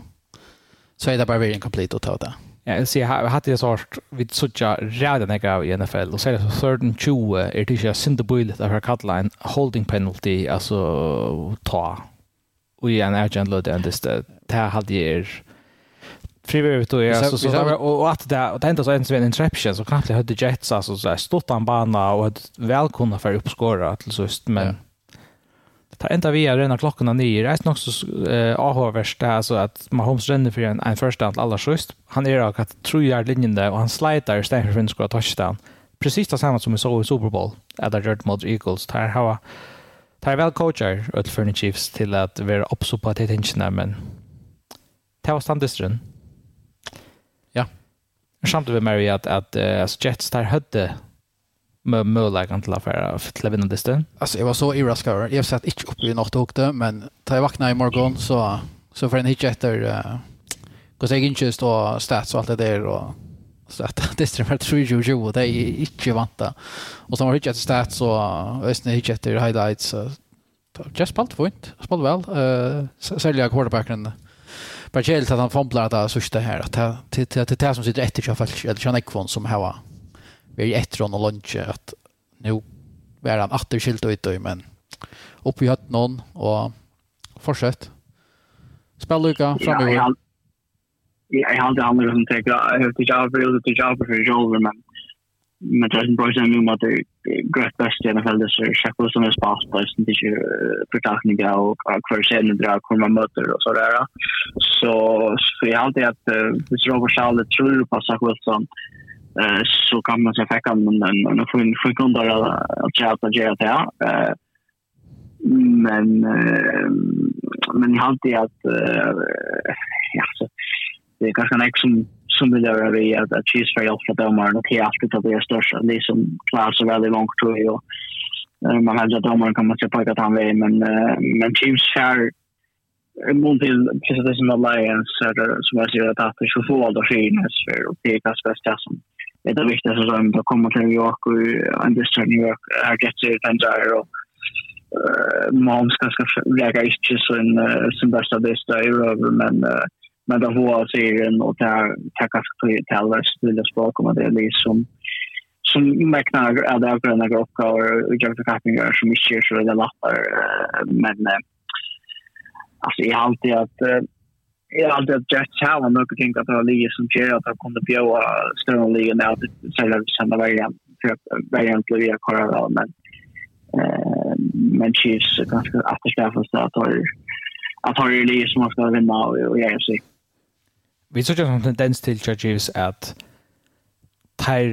så är det bara very incomplete att ta det. Ja, så jag hade det sort vid sådja redan nega i NFL och det så third 20 är det inte synd billigt att kalla en holding penalty alltså ta. Och igen är det ändå det det här hade jag frivilligt och jag så så där och att det och det inte så ens en interception så knappt jag hade jets alltså så stått han bana och hade väl kunna för uppskora till så men det tar inte vi är den klockan nio det är nog så eh ahåvärst det alltså att Mahomes ränner för en en första att alla sjöst han är rakt att tro jag linjen där och han slider stänger för en skott touchdown. Precis det samma som vi såg i Super Bowl att det gjort mot Eagles. Där har tar väl coacher åt för Chiefs till att vara att i tingen men Det var standistren. Men samtidigt med Mary att, att alltså Jets där hödde med möjligheten till affärer till att vinna det Alltså jag var så överraskad. Jag har sett inte upp i något och det, men tar jag vakna i morgon så, så får en hit efter uh, går jag inte stå stats och allt det där och så att det strömmar 3-20 det är inte vanta. Och så har hit efter stats och östna hit efter highlights. så Just spalt fint, spalt väl. Uh, sälja quarterbacken Speciellt att han fomplar att det sista här att det är det som sitter efter sig fallet eller Sean Ekvon som här vi är efter honom och lunch att nu är han åter skilt ut men upp i hött någon och fortsätt spela Luka framöver. Ja, jag har inte andra som tänker jag har inte jag vill inte jag för jag men men det som brøysen nu med det grøft best i NFL det er sjekkelig som er spalt på som ikke fortakning av hver scenen drar hvor man møter og så der så, så jeg alltid at hvis Robert Charlotte tror på Wilson så kan man se fikk han en fin kunder at kjære til gjøre det men men jeg alltid at ja så det er kanskje en ek som som vill göra vi att att cheese för allt för domaren. Och det är alltid att det är störst. Det är som klass och väldigt långt tror jag. Man har att domaren kan man se på att han vill men men Chiefs här mot till precis det som Alliance som jag ser att det är så få av skillnads för och det är kanske bäst som det är viktigt så som att komma till New York och andra New York. Är jätte tänker och Mahomes kanske lägger inte sin, sin bästa bästa i röver men uh, men det var serien och där tackas till Talvers vilja språk om det är liksom som märknar att det är gröna grocka och utgörande förkappningar som inte är så det lappar men alltså jag har alltid att jag har alltid att Jets här var mycket tänkt att det var ligor som sker att de kunde bjöda större ligor när det säljer samma variant för att variant blev jag kvar men men Chiefs ganska att det ska få stå att har att har ju ligor som man ska vinna och göra sig vi ser en tendens til Chargers at tar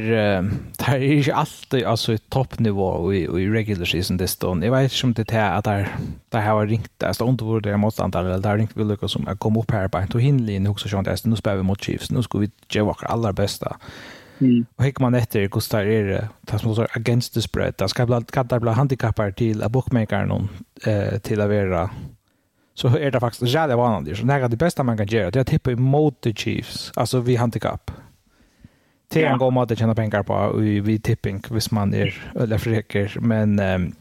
tar ikke alltid altså toppnivå i, i regular season det står. Jeg vet ikke om det er at der, der har ringt där står inte hvor det er motstander eller der ringt ringt vilka som er kommet opp her på en tohinlig nu så sånn det er nå spør vi mot Chiefs nå ska vi gjøre våre aller beste Mm. Og hikker man etter hvordan det er det, det som står against the spread, det skal bli, handikapper til bookmakeren eh, til å være så är det faktiskt jävla vanligt. Så är det bästa man kan göra det är att tippa emot the Chiefs, alltså vid handikapp. Det är en god måte att tjäna pengar på vid tipping, hvis man är eller försöker, men um,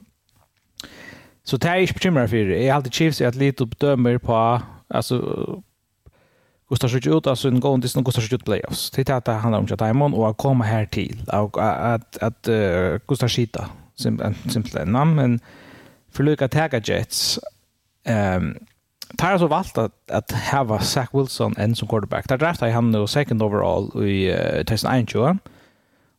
så det är inte bekymrat för det. Jag har alltid Chiefs är att lite uppdömer på, alltså Gustav skjuts ut alltså en gång tills Gustav skjuts ut playoffs. Det är att det handlar om att Diamond och att komma här till och att att uh, Gustav skita simpelt simpelt namn men för lycka tagga Jets um, tar så valt att att ha Zach Wilson en som quarterback. Där draftade han nu second overall i uh, Tyson Einjo.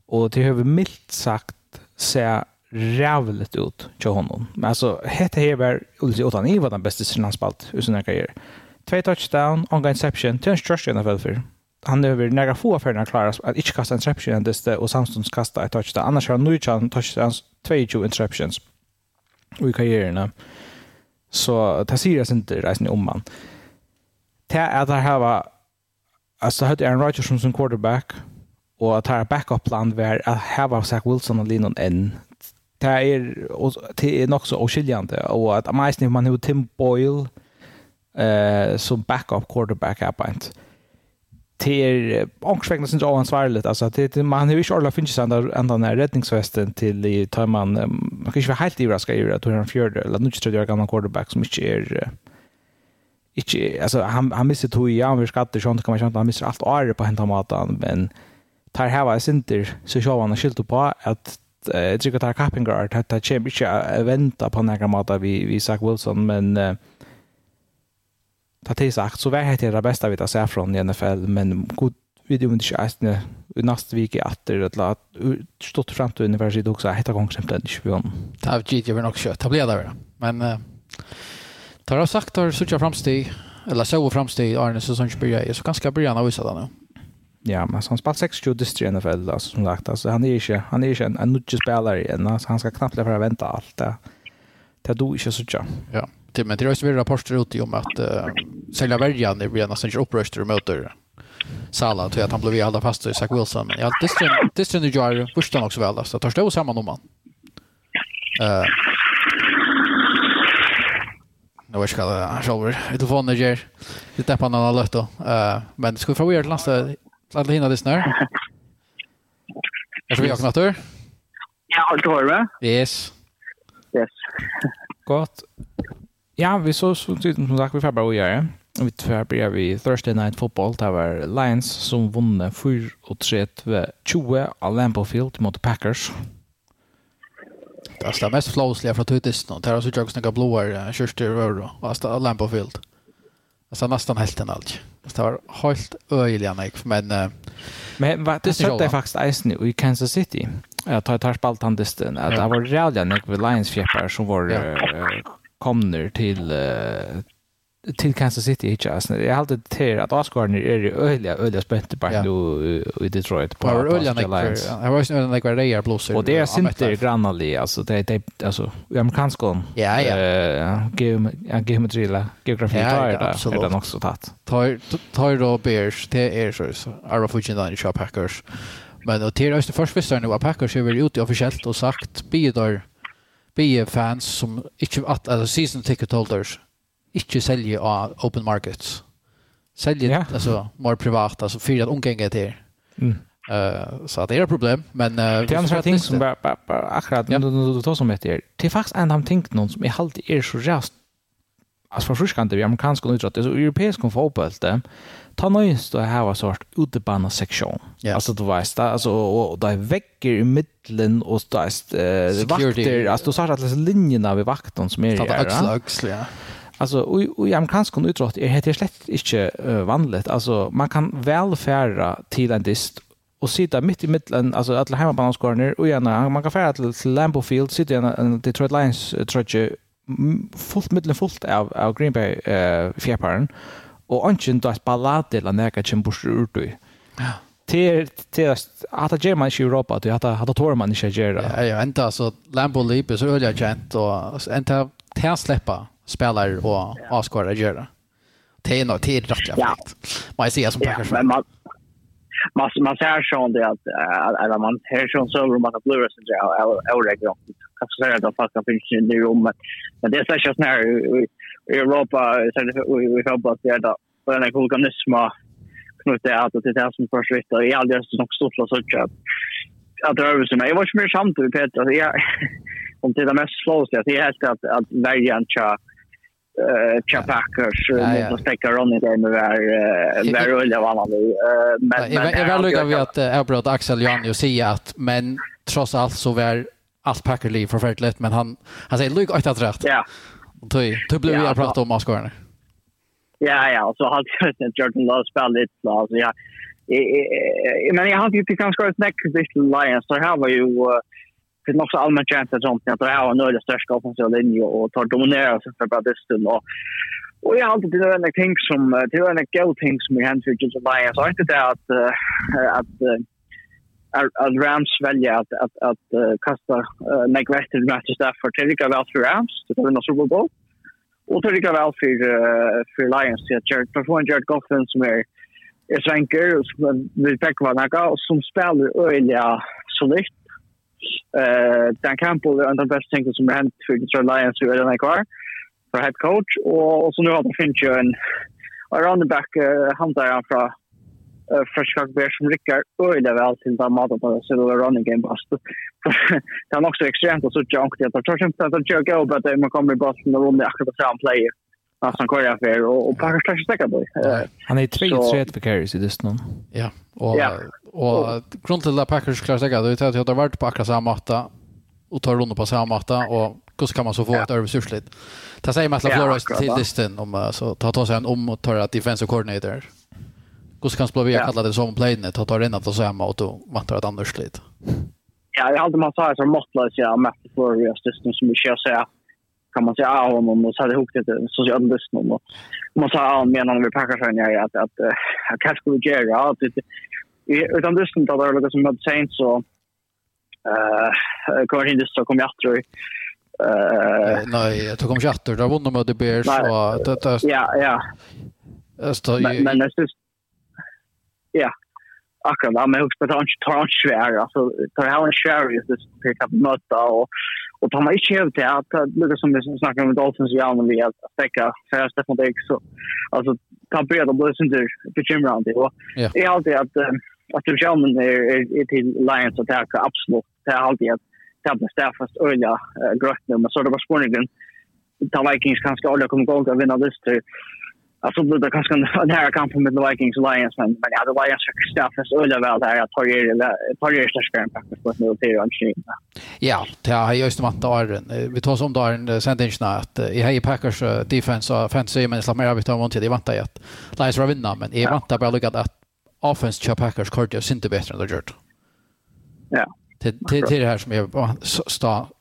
Och det har vi milt sagt se rävligt ut till honom. Men alltså hette Heber Ulsi Otan i var den bästa sinanspalt i sin karriär. Två touchdown, on interception, till en störst i NFL för. Han behöver några få affärer klara att inte kasta interception än dess och samstånds kasta ett touchdown. Annars har han nu touchdowns, 22 interceptions i karriärerna. Mm Så det sier jeg ikke reisen om man. Det er at jeg har altså Alltså hade Aaron Rodgers som sin quarterback og at jeg har backup plan ved at jeg har Zach Wilson og Lennon enn det er det er nok så oskiljande og at Amazing man har Tim Boyle eh som backup quarterback er på inte till ångsvägna syns av alltså till man har ju inte alla finns ända ända när räddningsvästen till i tar man man kanske vara helt överraskad över att han en fjärde eller nu tror jag gamla quarterback som inte är inte alltså han han missar tog ja vi skatter sånt kan man känna han missar allt är på hända maten, men tar här var inte så så han skilt på att jag tycker att kappingar att ta champion vänta på några mat vi vi Zach Wilson men ta till sagt så var det det bästa vi tar sett från i NFL men god video inte är i nästa vecka att det att stått fram till universitet också heter gång exempel den 20. Ta av gitt vi nog kör. Ta blir där men tar jag sagt att så jag framsteg eller så framsteg Arne så som spelar börjar så ganska bra början av vissa nu. Ja, men han spelar 60 distri i NFL alltså, som sagt. Alltså, han är inte, han är inte en, en nudge spelare igen. Alltså, han ska knappt lära vänta allt det. Det är då inte så tjocka. Ja till men det har ju rapporter ut om att uh, sälja värjan det blir nästan inte uppröster mot Sala till att han blev i alla fast i Zach Wilson men jag det det stund ju gör första också väl så tar stå samman om man. Eh Nu ska jag shower det var när jag det en annan alla då. Men ska vi få göra nästa alla hinna det snör. Jag tror vi har hör. Ja, allt hör va? Yes. Yes. Gott. Ja, vi så så som sagt, vi får bara att göra. Vi tvär börjar vi Thursday Night Football. där var Lions som vann 4-3-20 av Lambeau Field mot Packers. Det är det mest flowsliga från Tutis nu. Det är så jag snäggar blåar i över och Alltså Lambeau Field. Alltså nästan helt en allt. Det var helt öjliga nek, men... Uh, men vad det sett det faktiskt isen i Kansas City. Jag tar tar spalt han disten. Det var rädda nek vid Lions fjäppar som var Ja. Uh, kommer till uh, till Kansas City i Jazz. Jag har alltid till att Oscarn är det öliga öliga spänt på nu i Detroit på. Var öliga Lions. Jag var snarare like vad det är blåser. Och det är inte grannali alltså det det alltså i amerikansk kon. Ja ja. Eh geometri la geografi tar det är det också tatt. Tar tar då Bears det är så så Arrow Fusion Line Shop Hackers. Men och till oss det första visst nu Packers är väl ute officiellt och sagt bidrar BE-fans som ikke, at, altså season ticket holders, ikke selger av open markets. Selger, yeah. altså, mer privat, altså, fyrir at omgänget er til. Mm. Uh, så det är ett problem. Men, uh, det är andra ting som bara, bara, bara akkurat, ja. du, du, tar som det. Det är faktiskt en av ting som jag alltid är så rast. Alltså från Ryssland, det är amerikansk och uträtt, det är så europeisk fotboll. Det ta nøye stå her var sort utebana seksjon. Yeah. Altså du vet, da, altså, og, og det er vekker i middelen, og det er uh, vakter, altså du sa at linjen av vakten som er i her. Øksel, øksel, ja. Alltså och och jag kan ska utrott är helt slett inte uh, vanligt. Alltså man kan väl färra till en dist och sitta mitt i mitten alltså alla hemma på ner och gärna man kan färra till, till Lambeau Field sitta i en Detroit Lions tröje fullt mitten fullt av av Green Bay eh uh, fjärparen og ønsken då et ballade eller nekka kjem bort ut då. Ja. Till till att att German i Europa, att att att det tår man ikke gjør Ja, ja, enda så Lambo Leap så øyelig kjent, og enda til slipper spillere og avskårer gjør det. Det är nog det er rett og slett. Må jeg si som packers. Ja, men man, man man ser så det att eller man ser så så man har blurra så där eller jag kan säga att fast kan finns i det rummet men det är så här snär i Europa så vi vi hoppas det där för den här knut det att det är som först vet och i all det som stort så att att så men jag var ju mer samt med Peter jag om det där mest slås jag det är helt att att välja en chans Chuck Packers mot Stecker Ronny där med där där rulla vad man vill. Men jag vill lugna vi att jag bröt Axel Jan ju säga att men trots allt så var allt Packer Lee förfärligt men han han säger lugg att rätt. Ja. Och då blev vi att prata om Oscarna. Ja ja, så har jag inte Jordan Love spelat så ja. Men jag har ju pikat skott näck till Lions så här var ju det är också allmänt känt att sånt att det är en öde största offensiva linje och tar dominera sig för bara det och Och jag har alltid det en ting som det är en go ting som vi hänt för just Lions. Jag inte det att att att Rams välja att att att kasta neglected matches där för Terika väl för Rams det är en Super Bowl. Och Terika väl för för Lions så Jared för en Jared Goffin som är är sänker som vill täcka vad han kan och som spelar öliga solitt Uh, Dan Campbell är en av de bästa tänkta som har hänt för Detroit Lions hur är den kvar för head coach och, och så nu har de finns ju en around the back uh, han där från uh, från Chicago Bears som rycker öjda väl till den maten på så det running game bast. det är också extremt och så junkt jag tar kanske inte att jag går på att man kommer i bossen och runder akkurat fram player nästan kvar för och och packar slash stäcka boy. Han är 3 3 för carries i just nu. Ja, och och grund till Packers klarar sig det att det har varit på akkurat samma matta och tar runt på samma matta och hur ska man så få ett översursligt. Ta sig med Flores till disten om så ta ta sig en om och tar att defensive coordinator. Hur ska man spela via kalla det som playen ta ta in att samma och då mattar ett annars lite. Ja, jag hade man sa så måttlas jag med Flores disten som vi kör säga kan man säga av honom och så hade hukt det socialisten och man sa av menar när vi packar sig ner att att att kanske skulle göra att utan dusten då var det som hade sent så eh kommer inte så kommer jag tror. Eh nej jag tog om chatter. Då vann de med Bears så det ja ja. Alltså, men, men det är ja, akkurat, men jag husker att han tar en svär, alltså, tar han en svär just det som kan möta och Och tar man inte hävd till att, lika som vi snackar om Dolphins ja i allmänhet, att stäcka färre Stefan Dix, så, alltså, ta bred och blös inte bekymrande. Round det är alltid att, att du själv är, är, är till Lions att täcka, absolut. Det är alltid att tabben staffast öliga äh, grötner, men så det var spårningen. Ta Vikings kanske alla kommer gå och vinna listor. Jag så blev det kanske en här kamp med the Vikings Lions men men ja hade Lions för Staffas öle väl där att torger torger störskar faktiskt på nu till och shit. Ja, det har just varit där. Vi tar som där en sentence att i Hey Packers defense och fantasy men så mer arbete om mot det vantar jag att Lions var vinna men i vantar bara luggat att offense Chap Packers kort är synte bättre än det gjort. Ja. Till till det här som är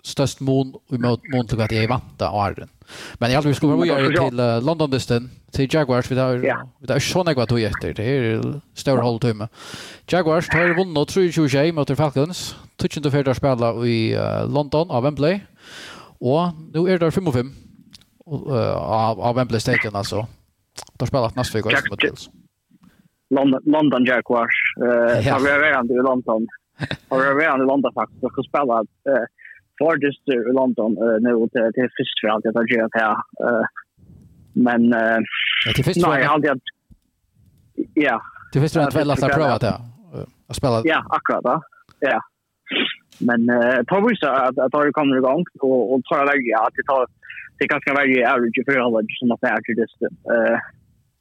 störst mån mot mot att jag vantar Arden. Men jag tror vi ska vara vidare till uh, London Distin, till Jaguars. Vi har inte yeah. sådana gott och efter. Det är större hålltumme. Jaguars tar vunnit 3-20 mot Falcons. Tutsen till fjärde spela i uh, London av Wembley. Och nu är det 5-5 uh, av, av Wembley Stadion alltså. De spelar nästa vecka mot Bills. London, London Jaguars. Uh, ja. Har vi varit i London. Har vi varit i London faktiskt. De ska spela... Uh, farthest i London nu till till först för allt jag har gjort här. Men till först nej, jag har ja. Till först att väl att prova det. Att spela. Ja, akkurat då. Ja. Men eh på vis att att det kommer igång och och tar lägga att det tar det kanske vara average för alla som att är det eh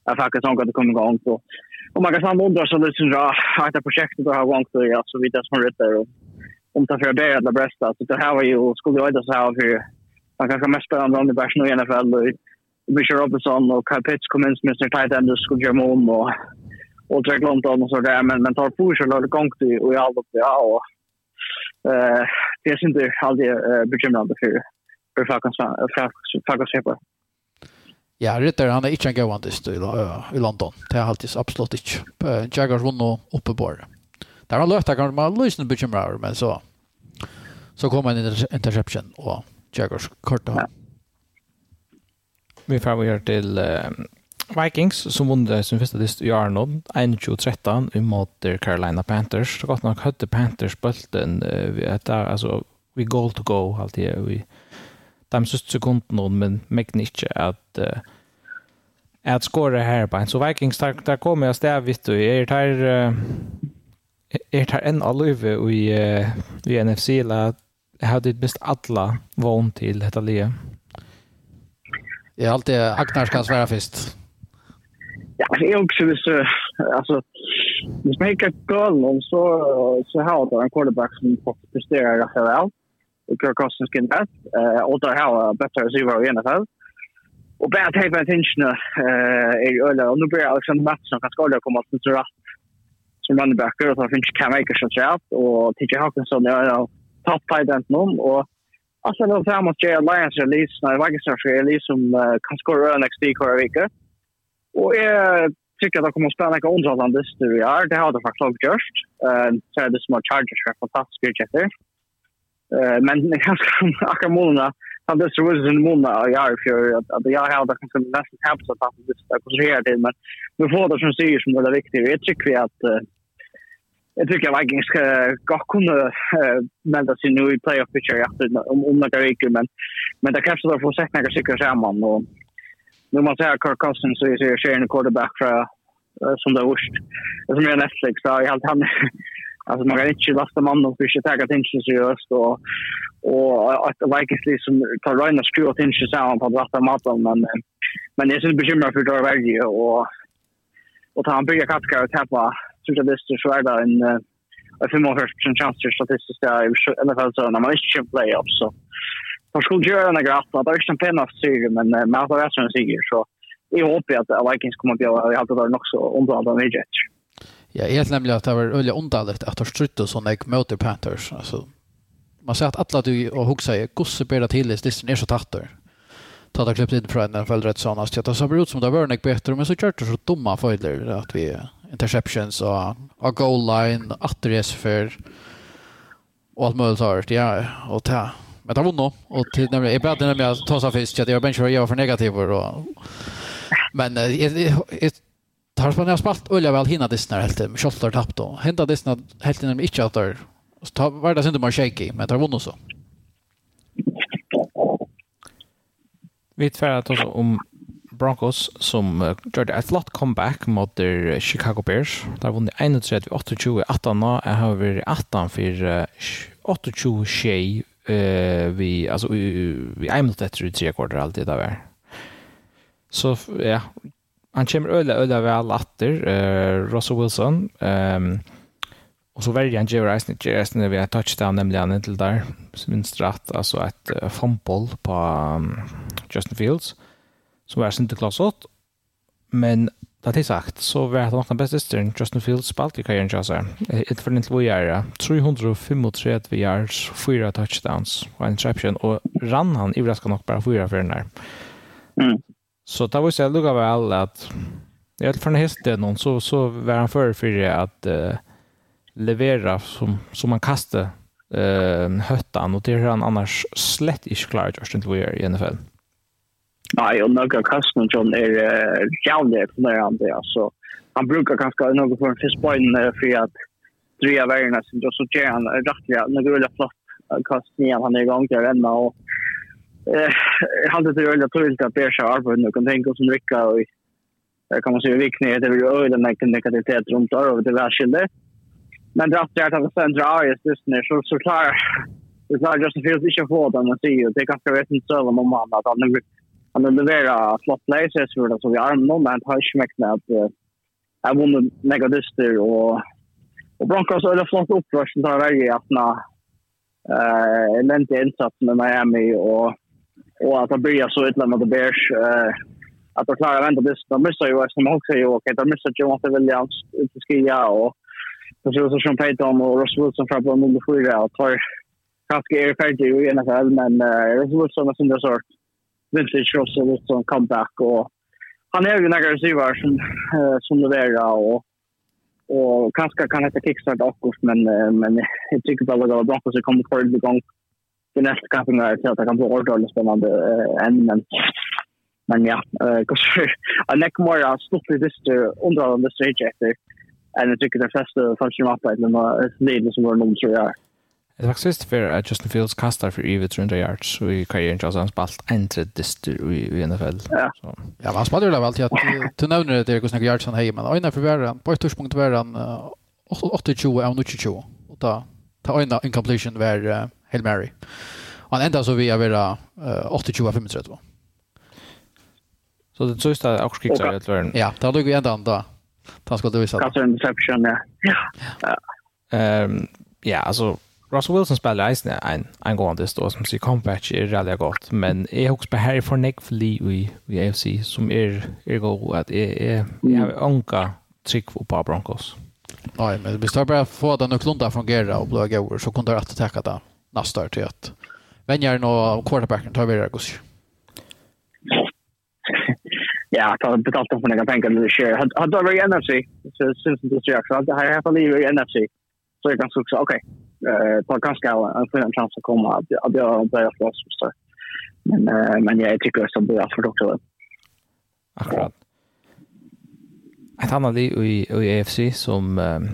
jag faktiskt har gått kommer igång så och man kan samma undra så det syns att det projektet har gått så ja så vidare som rätt där och om det för det alla bästa så det här var ju skulle jag så här för man kanske mest spännande om det bara nu i NFL och Richard Robinson och Kyle Pitts kom in som Mr. Tight End och skulle göra om och och Drake London och så där men men tar push och lade gång till och i allt det ja och eh det är inte alltid bekymrande för för Falcons Falcons Falcons Ja, Ritter han är inte en gående i i London. Det är alltid absolut inte. Jaguars vann uppe på det. Där han löfte kanske man lyssnar bekymrar men så så kommer en interception och Jaguars korta. Ja. Vi får vi till uh, Vikings som vann sin första dist i Arnold 21-13 i mot Carolina Panthers. Så gott nog hade Panthers bulten uh, vi att alltså vi goal to go alltid vi de sista sekunderna men mäktar inte att uh, att skåra här på en. Så Vikings där, där kommer jag stävigt och är där er tar en av løyve i, i NFC, eller har du best alle vågen til dette livet? Det er alltid Agnar skal svara først. Ja, det är också hvis, alltså, hvis man inte kan om så, så har du en quarterback som presterar ganska väl. Och Kirk Cousins kan det. Och där har jag bättre receiver i NFL. Och bara tape attention attention är ju öle. Och nu blir Alexander Mattsson kan skada komma till rätt som running og så finnes Cam Akers og Trout, og TJ Hawkinson er av top tight end nå, og Alltså då frem mot Jay Alliance release, når Vagisner for release som kan skåre øren XD hver vike. Og jeg tycker att de kommer att spela några underhållande styr i år. Det har de faktiskt också gjort. Så är det som har Chargers för fantastiska utgifter. Men det är ganska akkurat månaderna. Han det så var det en målna i år för att jag har det kanske nästan hemskt att han konstruerar till. Men vi får det som säger som det är viktigt. Jag tycker att jag tycker Vikings ska gå kunna äh, melda sig nu i playoff pitcher efter om om några veckor men men det kanske då får sätta några cykel samman och nu man säger Kirk Cousins så är det ju en quarterback för som det vurst som är Netflix så jag helt han alltså man kan inte lasta man och försöka ta attention seriöst och och att Vikings liksom tar Ryan och skruva attention samman på att lasta maten men men det är så bekymrad för det värre och och ta han bygga katka och tappa så så är det en jag får mer chans till statistiska i NFL så när man inte kör playoffs så man skulle göra några gott. Det är inte en penna seger, men eh, man har rätt en seger. Så jag hoppas att eh, Vikings kommer att göra det. Jag har så omtalade med Jets. Ja, jag helt nämligen att det var väldigt underligt att de strutt och sådana möter Panthers. Alltså, man säger att alla du och Hugg säger, gosse ber det till, det är så tattor. Ta det klippt in från NFL väldigt rätt sådana. Det ser ut som det var en bättre, men så kör det så dumma följder att vi interceptions och och goal line, atter för och allt möjligt har. Ja, och ta. Men det var nog. Och till nemlig, jag började nemlig at ta sig fisk, at jag var benskjøret, för var for men jag jeg, jeg tar på när jag spalt olja väl hinna Disney helt til, kjølt har då hända hinna Disney helt när nemlig inte at der, så var det inte man shaky, men det var nog så. Vi tverret også om Broncos som uh, gjorde et flott comeback mot uh, Chicago Bears. Der vunnet 31-28-18 Jeg har vært 18 for uh, 28-21 uh, vi, altså, vi, vi er minutt etter i tre kvarter alltid det var. Så ja, han kommer øyla, øyla vel atter, uh, Russell Wilson. Um, og så verger han Jerry Eisen, Jerry Eisen vi har touchdown, nemlig han inntil der, minst rett, altså et uh, fumble på um, Justin Fields som var sinte klassot. Men det är sagt så var det nog den bästa styrn Justin Fields spalt i karriären jag säger. Ett för en två år. 335 yards, fyra touchdowns och en interception. Och rann han i vraska nog bara fyra för den där. Mm. Så det var ju lugga väl att jag för en häst det någon så, så var han för för att uh, leverera som, som man kastar uh, höttan och det är han annars slett inte klarat Justin Fields i NFL. Mm. Nej, och några kasten John är jävligt imponerande. Alltså, han brukar kanske något för en fiskbojn för att driva värjarna sin. Och så ger han rättliga, några rulliga flott kast igen. Han är igång där ända. Och, eh, han är rulliga tydligt att Bersha sig arbetet nu. Kan tänka oss en rycka och kan man säga vikning. Det är ju öjden med negativitet runt där och det värskilde. Men dratt där att han centra Arias just nu så, så klarar det klarar Justin Fields inte få den att se. Det är ganska rätt inte söver om han att han är han har leverat flott lägesressor så vi har någon men har smäckt med att jag vunnit mega dyster och och Broncos har flott upprörs som tar i att när eh lente insats med Miami och och att det börjar så illa med The Bears eh att de klarar vända det. De missar ju som också ju okej de missar Jonathan Williams ut i skia och så så det som Peyton och Russell Wilson från på nummer 4 och tar kanske är färdig i NFL men Russell Wilson har sin resort Vintage Russell lite som comeback och han är ju några receiver som eh, som levererar och och kanske kan inte kickstart också men men jag tycker bara att Broncos har kommit för gång det nästa kampen är till att det kan bli ordentligt spännande eh, än men men ja eh kanske a neck more a av stoppet under on the stage efter and jag tycker det flesta function up det men det är som var nummer 3 Det var sist för att Justin Fields kastar för över 300 yards och i karriären så han spalt en tredje i, NFL. Ja, så. ja han spelade väl alltid att du nämner det hur snägga yards han har men ojna för världen på ett touchpunkt var han 28 av 20 och då ta ojna incompletion var uh, Hail Mary. Och han ända så vi är vara uh, 28 av 35. Så det sista är också kickar att världen. Ja, det har du ju ända då. Tack ska du visa. Kastar interception, ja. Ja. Ehm, ja, alltså Russell Wilson spelar eisen en, en god andes då som sier comeback är veldig gott men är också på Harry for Nick Fli i, i AFC som är är god att är är jeg har anka trick på Broncos. Nej, men vi står bara få den och klunta fungera och blå gåvor så kunde jag att attacka det nästa år till att vänja nå quarterbacken tar vi det Gus. Ja, ta har betalt för några pengar nu i år. Har du varit i NFC? Så syns det inte så jag. Det här är i alla i NFC så jag kan också, okej, okay, eh, ganska för en chans att komma, att, att jag börjar slåss. Så. Men, eh, men jag tycker att det blir allt för också. Akkurat. Ett annat i, i AFC som um,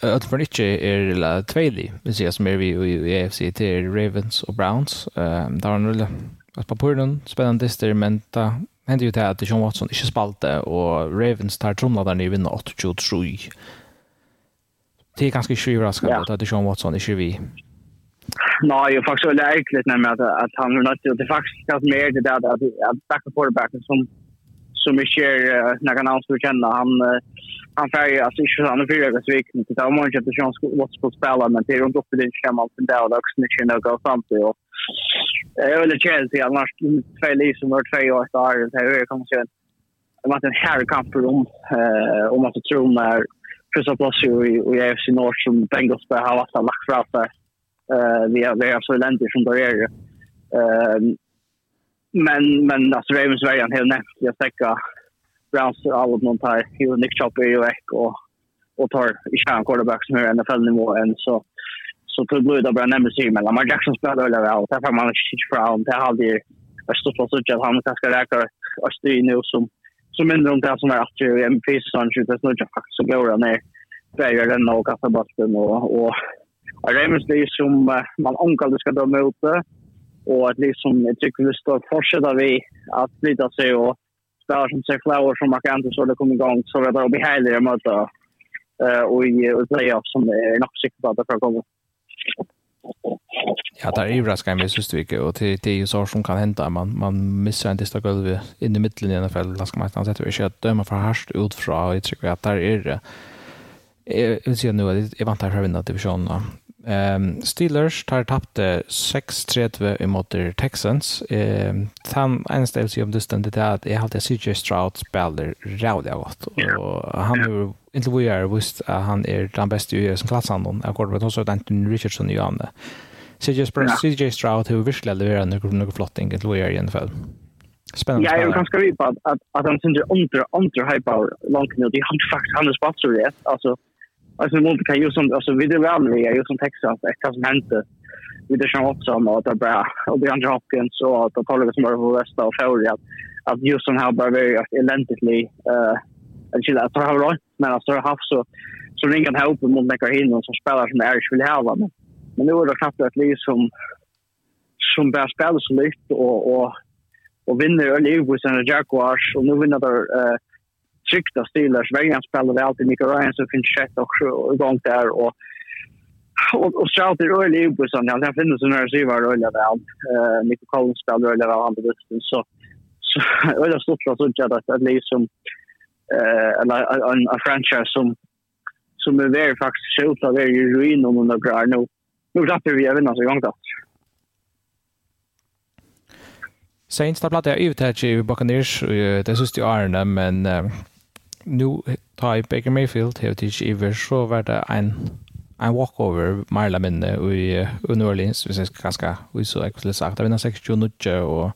att för inte är la tvåli vi ser som är vi i AFC till Ravens och Browns. ehm där har nu att på porten spännande det men ta händer ju det att John Watson inte spalte och Ravens tar trumladaren i vinner 8-23 det är ganska överraskande ja. att Deshaun Watson inte vi. Nej, jag faktiskt väldigt ärligt nämligen att, att han har nått det är faktiskt ganska mer det där att, att backa quarterbacken som som är kär när han anser känna han han färger, alltså inte han är fyra veckor sviken. det där många att Deshaun Watson ska spela men det är runt uppe i din kämma allt det där och också inte kunna gå samt och Jag är väldigt vill Chelsea annars två liv som var två år där det är här kommer en Det var en här herrkamp om om att tro när första plats i i AFC North som Bengals där har varit lagt fram där. Eh vi är vi är så länder som det är. Ehm men men alltså Ravens var en helt näst jag täcka Browns all of någon tar ju Nick Chopper ju ek och och tar i kärn quarterback som är NFL nivå än så så tog Blue då bara nämnde sig men Lamar Jackson spelar väl väl därför man inte från det hade jag stått på så att han ska räkna och styr nu som så mindre om det som är att ju en fisk som skjuter snurrar faktiskt så går den ner. Där den och kastar bollen och och Remus det är som man ankallar ska döma ut det och att liksom jag tycker vi står fortsätta vi att flytta sig och spela som sig flower som man kan inte så det kommer igång så det blir härligare möta och i playoff som är nog säkert att det kommer. Ja, där är överraskar mig sist vecka och det det är ju så som kan hända man man missar en dista golv in i mitten i NFL, fall ganska mycket annat sätter vi kött döma för härst ut från och jag tycker att där är det jag vill säga nu att jag vantar för att vinna divisionen Um, Steelers tar tappte 6-3 imot Texans. Um, han eneste jeg vil si om dysten det er at jeg halte CJ Stroud spiller rævlig godt. Og han har ikke hvor jeg har visst at han er den beste i som klasse han er kort, men også Anthony Richardson i andre. CJ, Stroud, CJ Stroud har virkelig leveret noe, noe flott ingen til hvor i er fall. NFL. Spännande. Ja, jag kan skriva på att att, att han syns under under hype out långt nu. Det har faktiskt han är sponsor rätt. Alltså alltså mot kan ju som alltså vi det väl vi är ju som Texas det som hände vi det som också om att det bara och det andra Hopkins så att kolla som över västra och förra att att just som har bara very elendigly eh att det att har rätt men alltså har haft så så ringa den här uppe mot Mekar Hinnon som spelar som Irish vill ha men men nu är det knappt att liv som som bara spelar så lite och och och vinner över Jaguars. Och nu vinner där eh tryckta Steelers. Vägen spelar spelade alltid Nick Ryan som finns kött också igång där. Och, och, och Stroud är rörlig i bussen. Han finns en receiver rörlig väl. Uh, Nick Collins spelar rörlig väl andra bussen. Så, så jag stort stått för att det är liksom uh, en, en, en franchise som som är väldigt faktiskt skjut av er i ruin om några år nu. Nu rappar vi även alltså igång då. Saints tar jag ut här i Buccaneers det syns ju Arne, men uh nu tar jeg Baker Mayfield til tids iver, så var det en, en walkover Marla minne i, uh, New Orleans, hvis jeg skal ganske, vi så jeg skulle sagt, Det vinner 26 og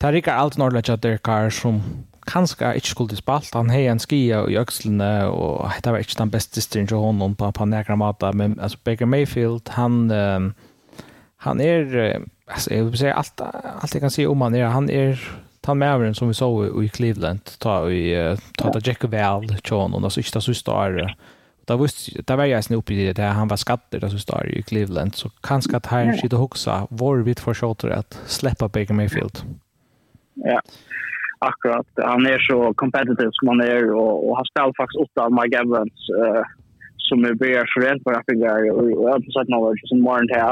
det rikker alt nordlæg at det er som kanskje ikke skulle spalt, han har en skia i økslene, og det var ikke den beste styrin til honom på, på nekra mata, men altså, Baker Mayfield, han, um, han er, altså, jeg vil si, alt, alt jeg kan si om han er, han er ta med som vi så i Cleveland ta i ta ta Jack Val John och så sista så star då visst där var jag snupp i det där han var skatter där så star i Cleveland så kanske att han sitter huxa var vid för shorter att släppa Baker Mayfield. Ja. Akkurat han är så competitive som han är och, och han spelar faktiskt åtta av Mike Evans uh, som är bra för rent på Afrika och jag har inte sett något som morgon till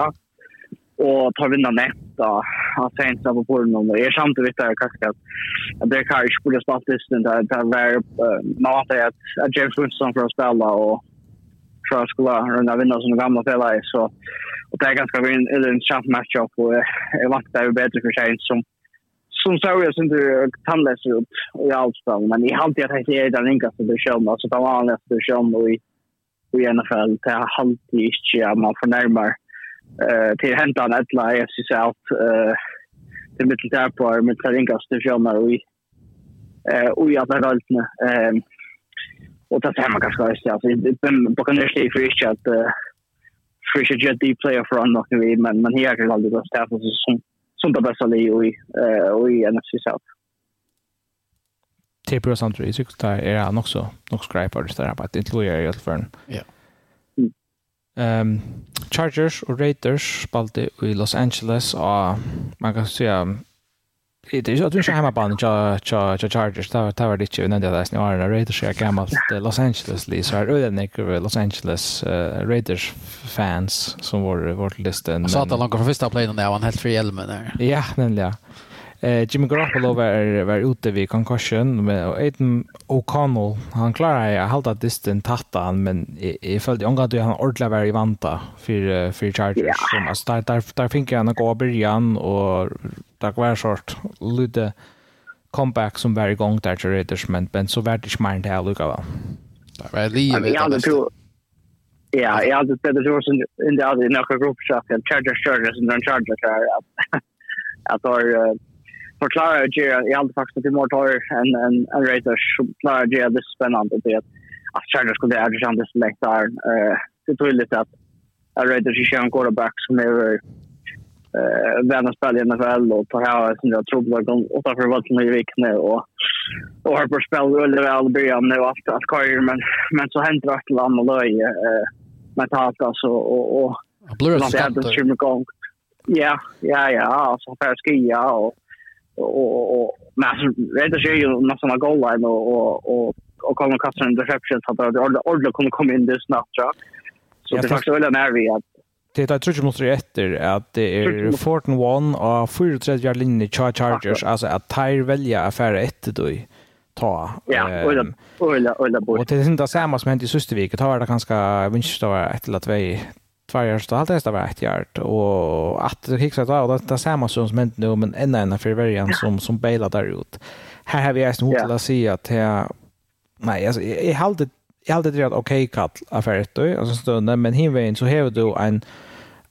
og tar vinna nett og har sent av på någon och är samt vet jag kanske at det kan ju skulle spalt listen där där var mat at James Winston for å spille og for å skulle runde vinna som gamla spelare så og det är ganska en en champ matchup og jeg vant det är bedre for sig som som så jag syns det tandlös ut i allstan men i hand jag tänkte är den enklaste det sjön så det var nästa sjön och i i NFL det har alltid inte man förnärmar eh till hämta en ettla i FC South eh till mitt där på med Taringas det gör man eh och jag där allt nu ehm och det här man kanske ska alltså det på kan det stå för sig att Frisha Jet deep player för on unlock nu men men här kan aldrig gå staff som som det bästa i och eh och i NFC South. Tipper och sånt i cykeltar är han också nog skräpar det där på att det låter i alla fall. Ja. Um, Chargers og Raiders spalte i Los Angeles, og man kan säga det är ju att du inte hemma på cha cha cha Chargers där där var det ju nämnde det när det Raiders är gammalt Los Angeles Lee så är det en Los Angeles Raiders fans som var vårt listen. Så att han långt från första planen där han helt fri hjälmen där. Ja, nämligen. Ja. Eh Jimmy Garoppolo var var ute vid concussion med Aiden O'Connell. Han klarar att hålla distan tatta han men i följde jag att han ordla var i vanta för för Chargers som alltså där där där fick han gå början och där var sort lite comeback som var igång där till Raiders men men så vart det smart här lucka va. Där var det Ja, jag hade sett det var sån in där i några gruppchat, Chargers Chargers och Chargers att att har för klarar jag i allt faktiskt i morgon tar en, en, en racer så klarar jag det spännande. Det att Chargers skulle eh, det är kändes lätt där. Det är tydligt att en racer i kön quarterback som är eh, världens spel i NFL och tar här sina trubbel utanför vad som är vikne och, och har på spel väldigt väl i början nu efter att Carrier men, men så händer det ett land och löje eh, mentalt alltså och, och, och blir det? Ja, ja, ja. Alltså, han och och, och men alltså det är ju nästan en goal line och och och, och kommer kasta en interception så att det Orla kommer komma in det snabbt tror. Så det är faktiskt väl när att det är trutch mot efter att det är Fortin 1 och 34 yard linje i Chargers alltså att Tyre välja affär ett då ta. Ja, och och och och det är inte samma som hänt i Sustervik. Det har det ganska vinst då ett eller två två år så allt det var ett år och att det gick så att det det samma som som inte nu men en en för varje som som bailar där ut. Här har vi ju snott att se att det nej alltså jag hade jag hade det att okej kall affäret då alltså stunden men hinvägen så har du en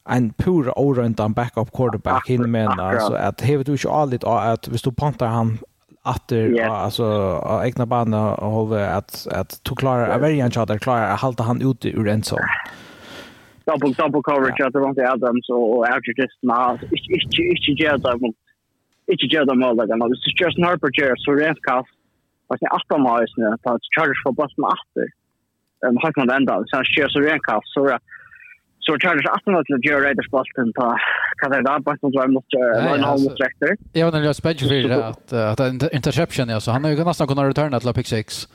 en pura orent en backup quarterback hin men alltså att har du ju allt att vi stod pantar han att yeah. alltså egna banan och hålla att att to klara är varje chans att klara att hålla han ute ur en sån double double coverage yeah. at Devontae Adams og Archer just now. It's it's it's just det mot ikke gjør det mot det. Det er Justin Harper gjør so rent kast. Og så åtta miles nu på at Chargers får bollen åter. Ehm har kan ända så kör så rent kast så så Chargers att mot det gör Raiders bollen på kan det där bollen så mot en halv mot rätter. Ja, men jag spänner för det att att interception Ja, så han har ju nästan kunnat returna till pick 6.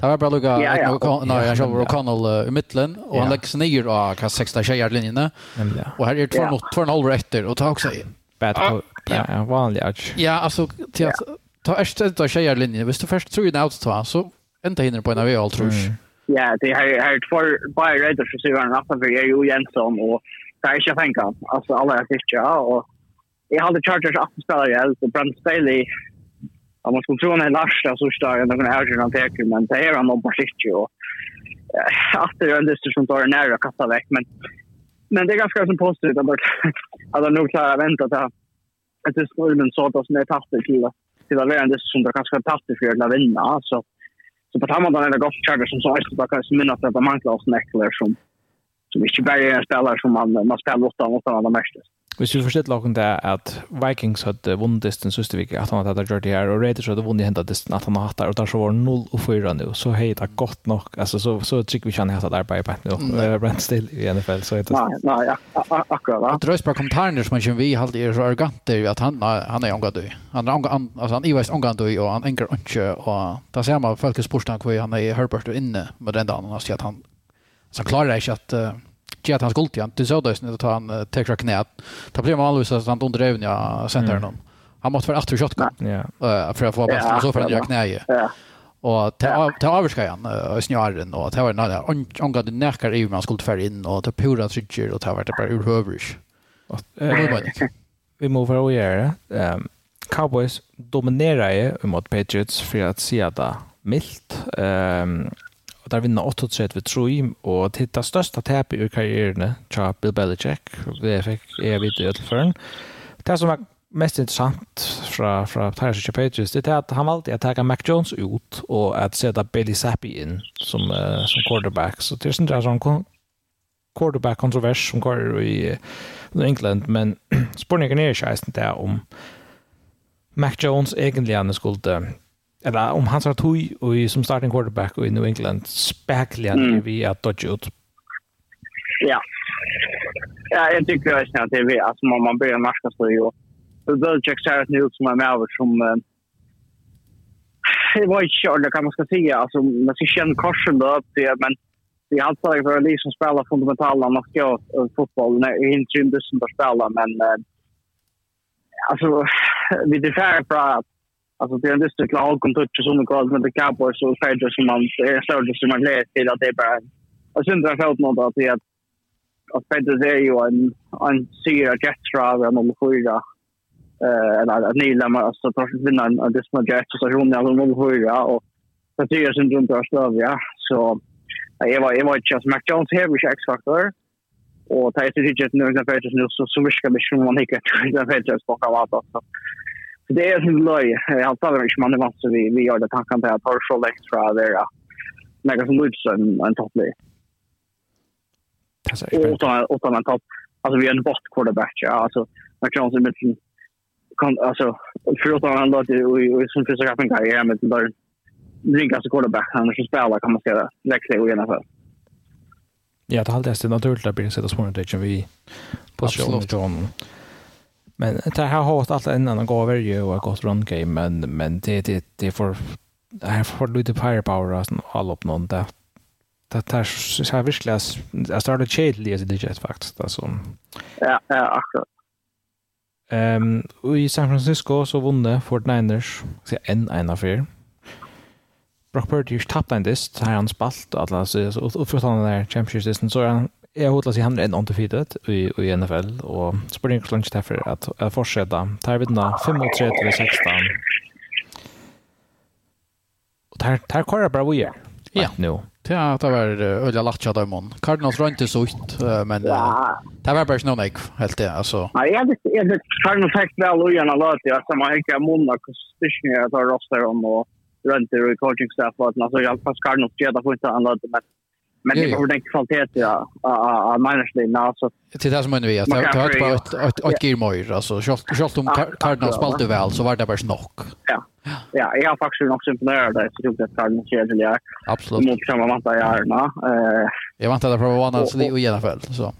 Det var bara lugga ja, ja. O'Connell, jag kör O'Connell i mitten och han läggs ner och kast 16 tjejer linjen. Och här är två ja. två halv efter och ta också bad på ja, vanlig edge. Ja, alltså till att ta erst ta tjejer linjen. Visst du först tror ju när att så inte hinner på en av all tror jag. Ja, det här har två bara rädda för sig var uppe för ju Jensson och där är jag tänker alltså alla är fiskar och jag hade Chargers att spela ju så Staley Ja, man skulle tro han är Lars så står han någon här han teker men det är han nog bara sitt ju. att det är en dyster som tar nära och kastar väck men men det är ganska som positivt att att han nog klarar vänta till att det skulle men så att som är tappat till till att vara en dyster som tar ganska tappat för att vinna Så, så på tamman den är det gott charger som så är det kanske minnas att det man oss snäcklar som som inte bara är en spelare som man man spelar åtta mot andra mestast. Hvis vi forstår lagen det at Vikings hadde vunnet disten siste vik, at han hadde gjort det her, og Raiders hadde vunnet hentet disten at han hadde hatt der, og der så var 0 og 4 nå, så hei det godt nok, altså så, så trykker vi ikke han hatt det arbeidet på nå, brent still i NFL, så heter det. Nei, nei, akkurat da. Det røys bare kommentarene som han ikke vi alltid er så arrogante, at han, han er omgående du. Han er omgående, altså han er iveist omgående du, og han enker ikke, og da ser man folkets spørsmål hvor han er i Herbert og inne med den dagen, og sier at han, så klarer ikke at, uh, inte att han skulle igen. Det såg det att han uh, täcker knät. Ta blir man att han under även jag sen där Han måste för att för shotgun. Ja. För att få bäst så för att jag knäje. Ja. Och ta ta överskajan och snjaren och det var några angående näkar i man skulle färra in och ta pura trigger och ta vart det bara ur hövrish. Vi måste vara göra. Ehm Cowboys dominerar ju mot Patriots för att se det milt. Ehm og der vinner 38 ved 3, og til det største tapet i karriären tja Bill Belichick, det fikk jeg vite i ødelføren. Det som var mest interessant fra, fra Tyrus og Patriots, det er at han valgte å ta Mac Jones ut, og at sette Billy Zappi inn som, uh, som quarterback. Så det er sånn sånn quarterback-kontrovers som går i uh, England, men spørningen er ikke eisen det om Mac Jones egentlig han skulle eller om han sa tog och som starting quarterback i New England späckliga mm. vi att dodge ut. Ja. Ja, jag tycker jag att det är vi. Alltså man, man börjar marska så ju. Belichick ser nu ut som en över som det var inte kört, kan man ska säga. Alltså, man ska känna korsen då upp det, men det är alltid för att liksom spela fundamentala matcher och fotboll. Det är inte rymdes som att spela, men alltså, vi är färre för att Alltså det är en dyster klar och touch som går med det Cowboys så Pedro som man är större som man läser till att det bara jag syns det har fått något att det är att Pedro är ju en en syra jättebra av en fyra eh eller att Nila man alltså tar sig vinna en dyster jätte så hon är en fyra och så det är synd runt Australien så jag var jag var just Mac Jones här med X-Factor och det är ju inte någon Pedro nu så så mycket som man inte kan Pedro spaka av alltså det är sin löj. Jag har tagit mig man är vant så vi vi gör det tanken till att ha så lätt från där. Några som lyfts en en topplig. Och så och så man topp. Alltså vi är en bot quarterback. Ja, alltså man kan också med kan alltså för att han låter och som försöker skapa en karriär med där ringa sig quarterback han ska spela kan man säga läxa i alla fall. Ja, det har alltid naturligt att bli sett som en vi på Absolut. Men det här har hållit allt en annan gå över ju och gott run game men men det det det får det här får lite firepower och all upp någon där. Det tar så här verkligen jag startade chill as det jet faktiskt alltså. Ja, ja, akkurat. Ehm um, i San Francisco så vunne Fort Niners så en en affär. Brock Purdy tappade en dist, här han spalt alla så och förutom den där championship distance så han Jeg hodler seg hender en undefeated i, i NFL, og spør spurning lunch derfor at jeg fortsetter. Tar vi den da, 35-16. Og tar, tar kvar bra vi er. Ja, nu. Det har det lagt öliga latcha där imorgon. Cardinals var ikke så ut, men ja. det var ikke noen ek helt det altså. Nei, jeg vet ikke, vet Cardinals fick väl och gärna låt det ikke, har hicka Monaco station jeg tar roster om og runt det coaching staff altså, jeg har fast Cardinals ger det inte annorlunda men Men det var den kvalitet ja, av människan alltså. Det är det som menar vi att det har bara ett ett ett gear mer alltså självt om Cardinals spalte väl så var det bara snock. Ja. Ja, jag har faktiskt också imponerad där så det Cardinals kör det Absolut. Mot samma matta är arna. Eh Jag väntar på vad så det i alla fall så.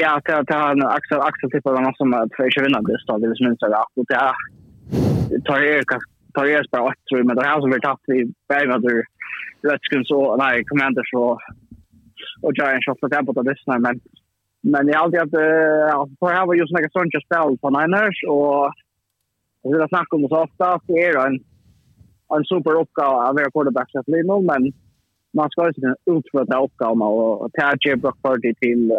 Ja, det det han axel axel typ av någon som att försöka vinna det så det är minst och det tar er tar er bara åt tror men det har så varit tatt i Bergmatter Redskins och nej Commanders och och Giant shot att jag på det snart men men jag alltid att uh, för jag var ju såna sånja spel på Niners och det där snack om så ofta så är det en en super uppgåva av era quarterback att Lino men man ska ju utföra uppgåva och ta Jay Brock Purdy till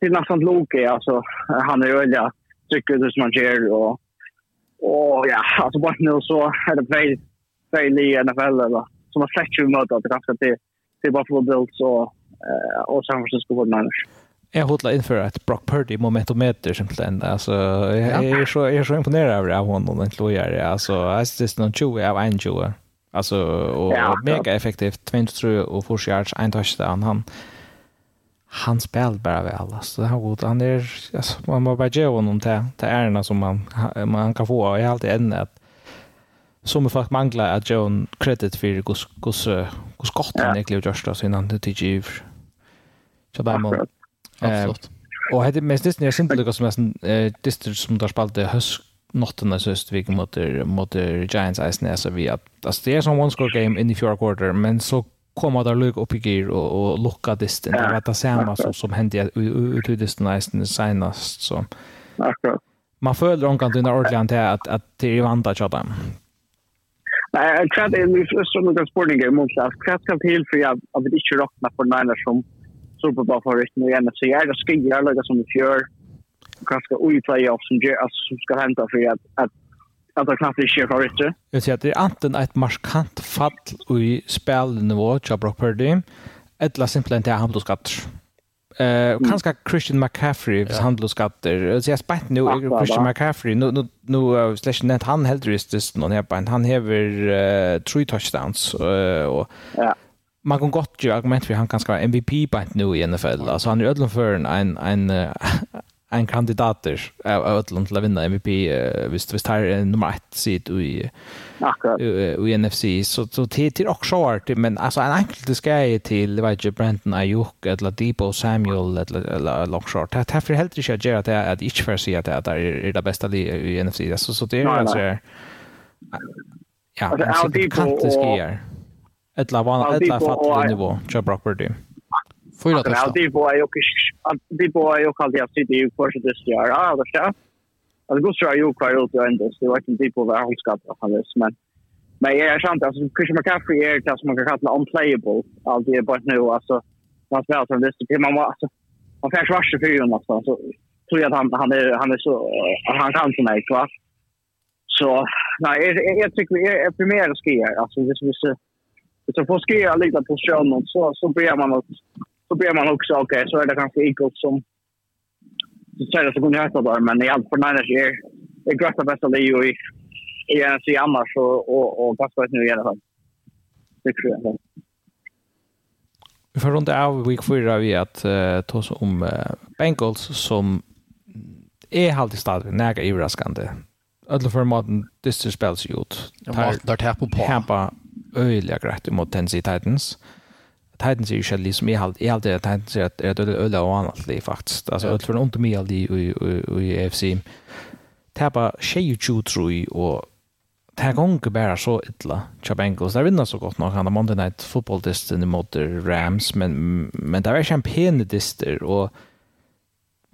till nästan Loke alltså han är ju väldigt tycker det som man gör och och ja alltså bara nu så är det väldigt väldigt NFL eller som har sett ju mot att det kanske till till Buffalo Bills och och San Francisco 49ers. Jag hotla inför ett Brock Purdy momentometer simpelthen. Alltså jag är så jag är så imponerad över av honom den klojar. Alltså det någon 20 av en 20. Alltså och ja, mega effektivt. 23 och force yards en touchdown. Han han spelar bara väl alltså han god. Han är alltså, man måste bara ge honom till till ärna som man man kan få. I allt än att som folk manglar att John credit för hur hur gott han egentligen görs så innan det till Så där man. Absolut. Och hade mest det när synd som nästan eh distance som där spalte höst natten där sist vi mot mot Giants Ice Ness så vi att det är som one score game in the fourth quarter men så komma där lugg upp i gear och och locka distance det var det samma som som hände ut ut distance Ice senast så. Akkurat. Man följer omkring den ordentligt att att det är vanta chatta. Nej, jag tror det är en frustrerande sporting game mot Klass. Klass kan till för jag vill inte rockna på Niners som superbowl-favoriten i NFC är. Det skriar lägga som i fjör. Kanske i playoff som, som ska hända för att, att att det knappt inte har rätt. Jag säger att det är antingen ett markant fall i spelnivå till Brock Purdy eller simpelthen till handelsskatter. Eh uh, kanske Christian McCaffrey yeah. handelsskatter. Så jag spett nu Christian McCaffrey nu nu nu slash net han helt rist det någon här på han häver uh, three touchdowns uh, och ja man kan gott ju argument för han kan vara MVP på nu i NFL. Alltså han är ödlan för en en en, en kandidater av ödlan till att vinna MVP visst visst här är nummer ett sitt i i i, NFC så så till till också art men alltså en enkelt ska jag till vet ju Brenton Ayuk eller Debo Samuel eller Lockshort. Det här för helt riktigt att det att inte för sig att det är det bästa i NFC. Så så det är alltså ja, alltså Debo och Etla var etla fattar nivå, tjå Brock Purdy. Fyra touch. Ja, det var ju det var ju kallt jag sitter ju för det där. Ja, det ska. Alltså går så ju kvar ut och ändå så jag kan typ vara helt skapt av det men men jag är sant alltså Christian McCaffrey är det som man kan kalla unplayable alltså det är bara nu alltså man spelar som det typ man alltså man får rush för ju alltså så tror jag att han han är han är så han kan så mycket va. Så nej jag tycker jag är primärt skier alltså det är så så får forskar lite på kön så så ber man att så ber man också okej okay, så är det kanske Eagles som så säger att det kunde heta där men i allt för Niners är det grötta bästa det ju i i NFC annars och och och fast vet nu i alla fall. Det tror jag. Vi får runda av week 4 vi att uh, ta oss om uh, Bengals som är halt i stad näga överraskande. Alla för maten dyster ju ut. Tar tar på på. Hampa øyelig greit mot Tennessee Titans. Titans är ju själv liksom i allt i allt det Titans är att det är öle och annat liv faktiskt. Alltså öle för ont med allt i i AFC. Tappa tjej ju tror och Det här gånger bara så illa. Tja Bengals, där vinner så gott nog. Han har Monday Night Football-disten mot Rams, men, men det var ikke en pene dister, og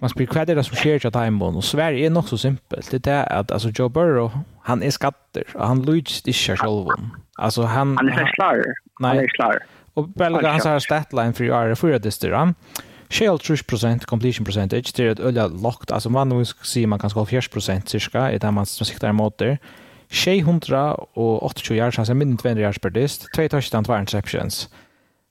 man spyr hva er det som sker til Daimon, og Sverige er nok så simpelt. Det er at altså, Joe Burrow, han er skatter, og han lyds ikke selv om. Altså, han, han er klar. Han er klar. Og Belga, han har statline for i for fyra dyster, Shell 30% completion percentage, det er et øye lockt, altså man må si man kan kanskje 40% cirka, i det man sikter imot der. 628 yards, han er minnet 200 yards per dist, 2 touchdown, 2 interceptions.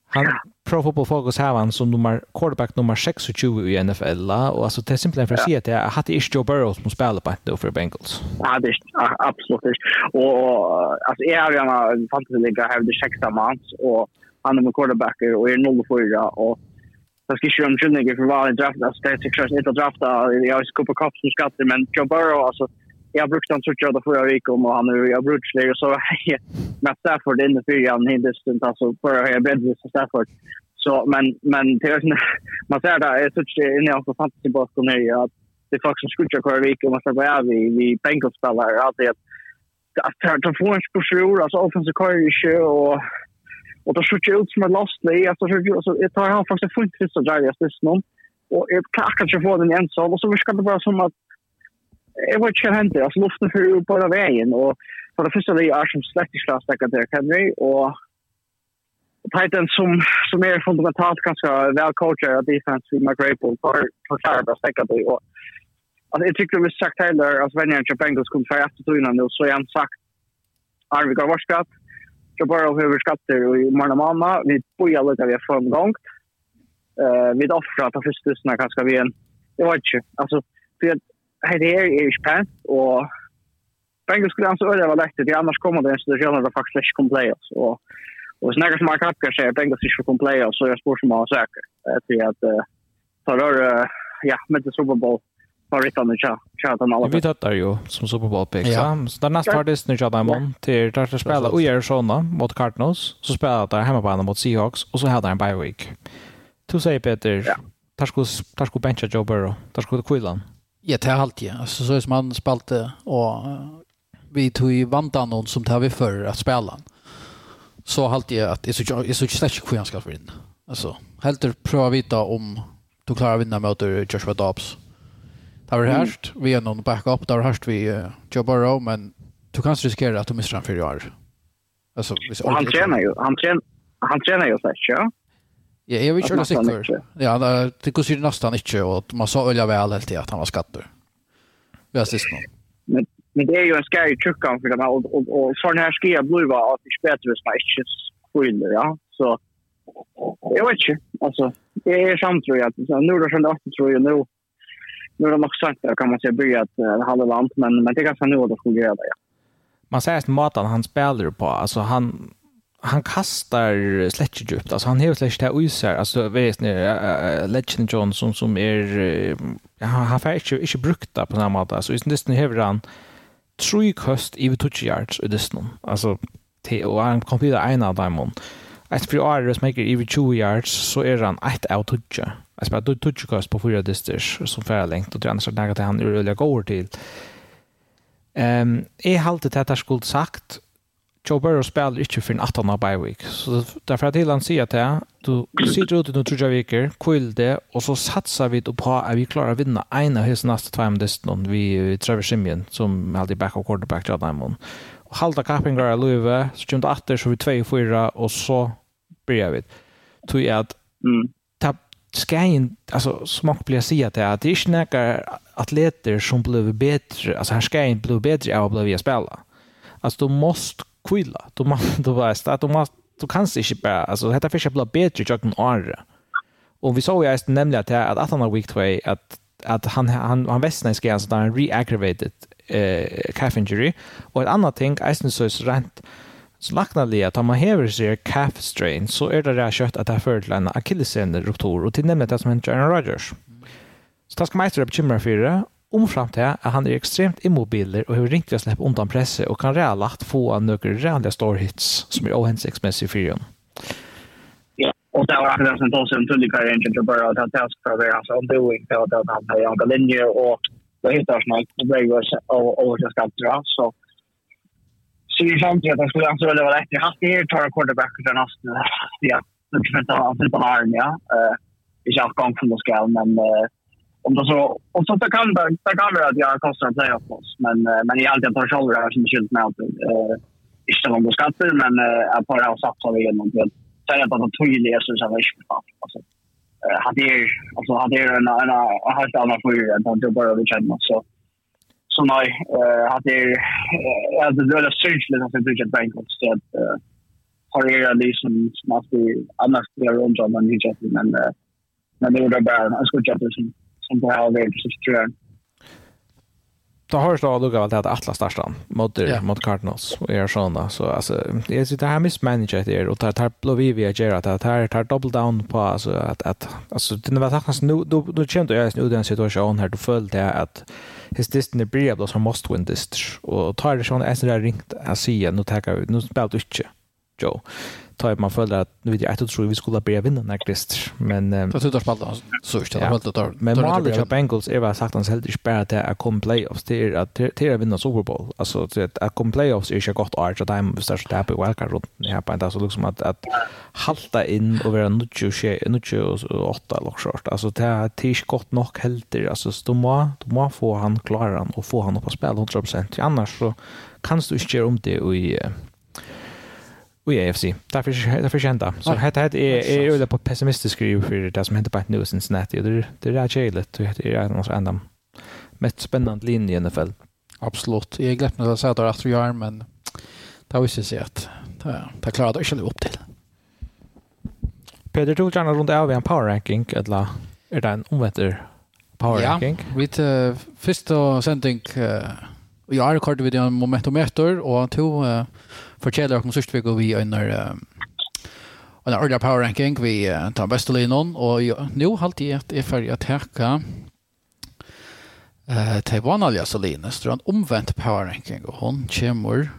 Han, Pro Football Focus har han som nummer, quarterback nummer 26 i NFL. La. Och alltså, det är simpelthen för att säga att jag hade inte Joe Burrow som spelar på då för Bengals. Ja, det är absolut inte. Och alltså, jag har gjerne fantasy liga, här det sexta mans och han är med quarterbacker och är 0-4 och Jag ska inte göra en för varje draft. Alltså, det är säkert inte att drafta. Jag har en Cooper Cup som skatter, men Joe Burrow, alltså, jag har brukt han så jag förra veckan och han är jag brukt det så med Stafford inne för han hinner stund alltså för jag är bredde så Stafford. Så men men det är man ser där är så inne jag på fantasy bakom nu att det är faktiskt skjuter köra vik och man ska vara vi vi Bengals spelare alltid att att ta få en spurshur alltså offensive courage och och då skjuter ut som en lost det alltså så jag tar han faktiskt fullt friskt där jag störs någon och jag kan kanske få den ensam och så viskar det bara som att jag vet inte vad händer. Alltså luften för ju bara vägen och för det första det är som släkt i slags där kan vi och Titan som som är fundamentalt kanske väl coachar av defense med McRae för för Sarba stäcka det och Alltså jag tycker vi sagt heller att Venja och Bengals kom för efter tunnan nu så jag han sagt Arvik har skatt. Jag bara har skatter och i morgon mamma vi bojar lite vi har framgång eh vi offrar på första snacka kanske vi en Det var inte alltså för att her er är spänt och på skulle han så øde var lätt det annars kommer det institusjoner där faktiskt ikke kan play oss, och Og snackar som Mark tänker säger, Bengals inte får playa så jag spår som har säker. Efter att ta rör, ja, med det Super Bowl. Favoritan chat om alla. Vi tattar ju som Super Bowl pick. Ja, så där nästa har Disney tjata en mån till där ska spela och Arizona mot Cardinals. Så spelar där hemma på mot Seahawks och så hade en bye week. Du säger Peter, tar skulle tar skulle bencha Joe Burrow. tar skulle Quillan. Ja, det är alltid. Alltså, så är som han spalte och vi tog ju vantan någon som tar vi för att spela. Så alltid jag att det är så släck hur jag ska få in. Alltså, helt pröva vita om du klarar vinna mot Joshua Dobbs. Det var härst. Vi är någon backup. Det var härst vi Joe Burrow, men du kan riskera att du missar han fyra år. Alltså, han tränar ju. Han tränar, han tränar ju släck, ja. Ja, jag vill köra säkert. Ja, det kunde ju nästan inte och man sa öliga väl helt att han var skatter. Vi har sist någon. Men men det är ju en scary trick för dem och och, och sån här skia blåa att det spelar vis matches skillnad, ja. Så jag vet inte. Alltså det är samt tror jag så nu då sen det tror jag nu nu är det nog sant att kan man säga börja att det halva vant men men det kan nu då skulle det. Ja. Man säger att matan han spelar på alltså han han kastar slett djupt. Alltså han har slett det usar. Alltså vet ni uh, Legend Johnson som är uh, han har faktiskt inte, brukt det på den här. Alltså just nästan har han tre kost i 20 yards i distan. Alltså te och han kom till en av dem. Ett för år som maker i 20 yards så är han ett out touch. Alltså bara touch kost på fyra distans som för längt och det andra så där att han rullar går till. Ehm um, är haltet att skulle sagt Joe Burrow spelar inte för en 18 bye week. Så därför att han säger att jag, du sitter ute nu tror veckor, kvill det, och så satsar vi på att vi klarar att vinna en av hans nästa två om vi Trevor Simeon, som alltid back och quarterback till Adamon. Och halda kappingar är Löve, så kommer det åter så vi 2 i 4, och så börjar vi. Tror jag att ska in alltså smak blir säga att det är inte några atleter som blev bättre alltså här ska inte bli bättre av att bli spela alltså du måste kvila. Du, må, du vet att du, må, du kanst ikke bare, altså dette fisk er blitt bedre i jøkken året. Og vi såg ju eist nemlig att att att han har week 2, att att han, han, han vestnesk ska altså där reaggravated eh, calf injury. och ett annat ting, eisen så så rent, så lagna det att man häver sig calf strain, så är det där kött att det för till en akillesen ruptur och till nemlig det som heter Aaron Rodgers. Så tas skal man eistere för det, omframt det at han er ekstremt immobiler og har ringt ved å slippe undan presset og kan reelagt få noen reallige store hits som er ohensiktsmessig for henne. Ja, og det var det sen då sen till Karin inte til att han tas för det alltså være hans och til at han har en linje og det hittar snart det blir ju och och dra så så ju samtidigt at han skulle alltså det var rätt haft her, tar quarterback til nesten, ja det kan ta han till på en arm ja ikke alt gang kom från skal, men eh om det så, och så, så kan det, det kan det att jag kostar en playoff på oss. Men, men i allt jag tar själv det här som är med att eh, inte någon några skatter, men eh, jag bara har satsat igenom det. Så är det att det tydliga så är det inte Alltså, hade ju alltså hade ju en, en, en helt annan för än att det bara det känns Så, så nej, eh, hade ju jag hade väl search lite att jag byggt Bengals. Så att, har er en liksom som alltid annars blir runt om man hijab. Men, men det var bara en skudjätter som som det har vært så tror jeg. Da har jag då gått att Atlas starstan mot yeah. mot Cardinals och är såna så alltså det är det här mismanaget där och tar tar blå vi vi gör att tar tar double down på alltså att att alltså det var faktiskt nu då då kände jag nu den situationen här då följde jag att his distance blir då som must win this och tar det sån är så där ringt att se nu tar jag nu spelar du inte Joe tar man följer att nu vet jag att tror vi skulle börja vinna när Christ men det tutar spalta så just det helt tar men målet för Bengals är väl sagt han helt inte bara att att kom playoffs det är att till att vinna Super Bowl. Alltså att att kom playoffs är ju gott art att time vi startar happy wildcard runt det här på det så liksom att att halta in och vara nutcho nutcho och åtta eller short alltså det är tisch gott nog helt alltså då må då må få han klarar han och få han upp på spel 100% annars så kan du inte göra om det och i i AFC. Därför därför kända. Så det här är är ju på pessimistisk skriv för det som händer på nu Cincinnati det det är jävligt det är något ändam. Mest spännande linje i NFL. Absolut. Jag glömde att säga att det är men det visste sig att det klarade jag inte upp till. Peter tog gärna runt av en power ranking eller är det en omvätter power ranking? Ja, vi till första sändning uh, har år kort en momentometer och tog uh, fortjeller dere om sørst vi går vi under en ordentlig power ranking. Vi uh, tar beste linjen, og nå alltid at jeg er ferdig å teke eh till vanliga Saline så en omvendt power ranking og hon kommer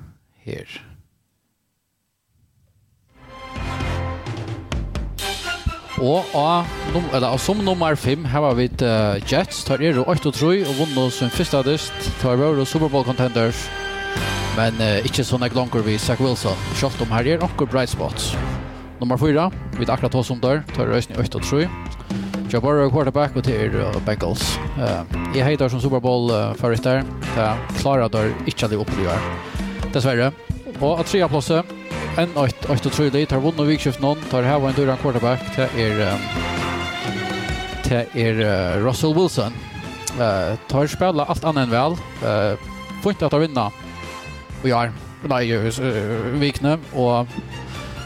her. Og av, num eller, av som nummer 5 her har vi uh, Jets, tar Eero 8 og 3 og vunnet som første adist, tar Eero Super Bowl Contenders. Men uh, inte sånne glankor vi Zach Wilson. Shot om her är några bright spots. Nummer 4, vi tar akkurat hos om der, Tar rösten i 8 og 3. Joe Burrow quarterback og til uh, Bengals. Uh, jeg heter som Super Bowl uh, förut där. Där klarar där inte det upplever. Dessvärre. Och att trea plåse. En 8 och 3 dit. Tar vunnit vikskift någon. Tar här var en dörren quarterback. Det er... Um, det är uh, Russell Wilson. Uh, tar spela allt annat än väl. Uh, får inte att vinna i år. Nei, vikne. Og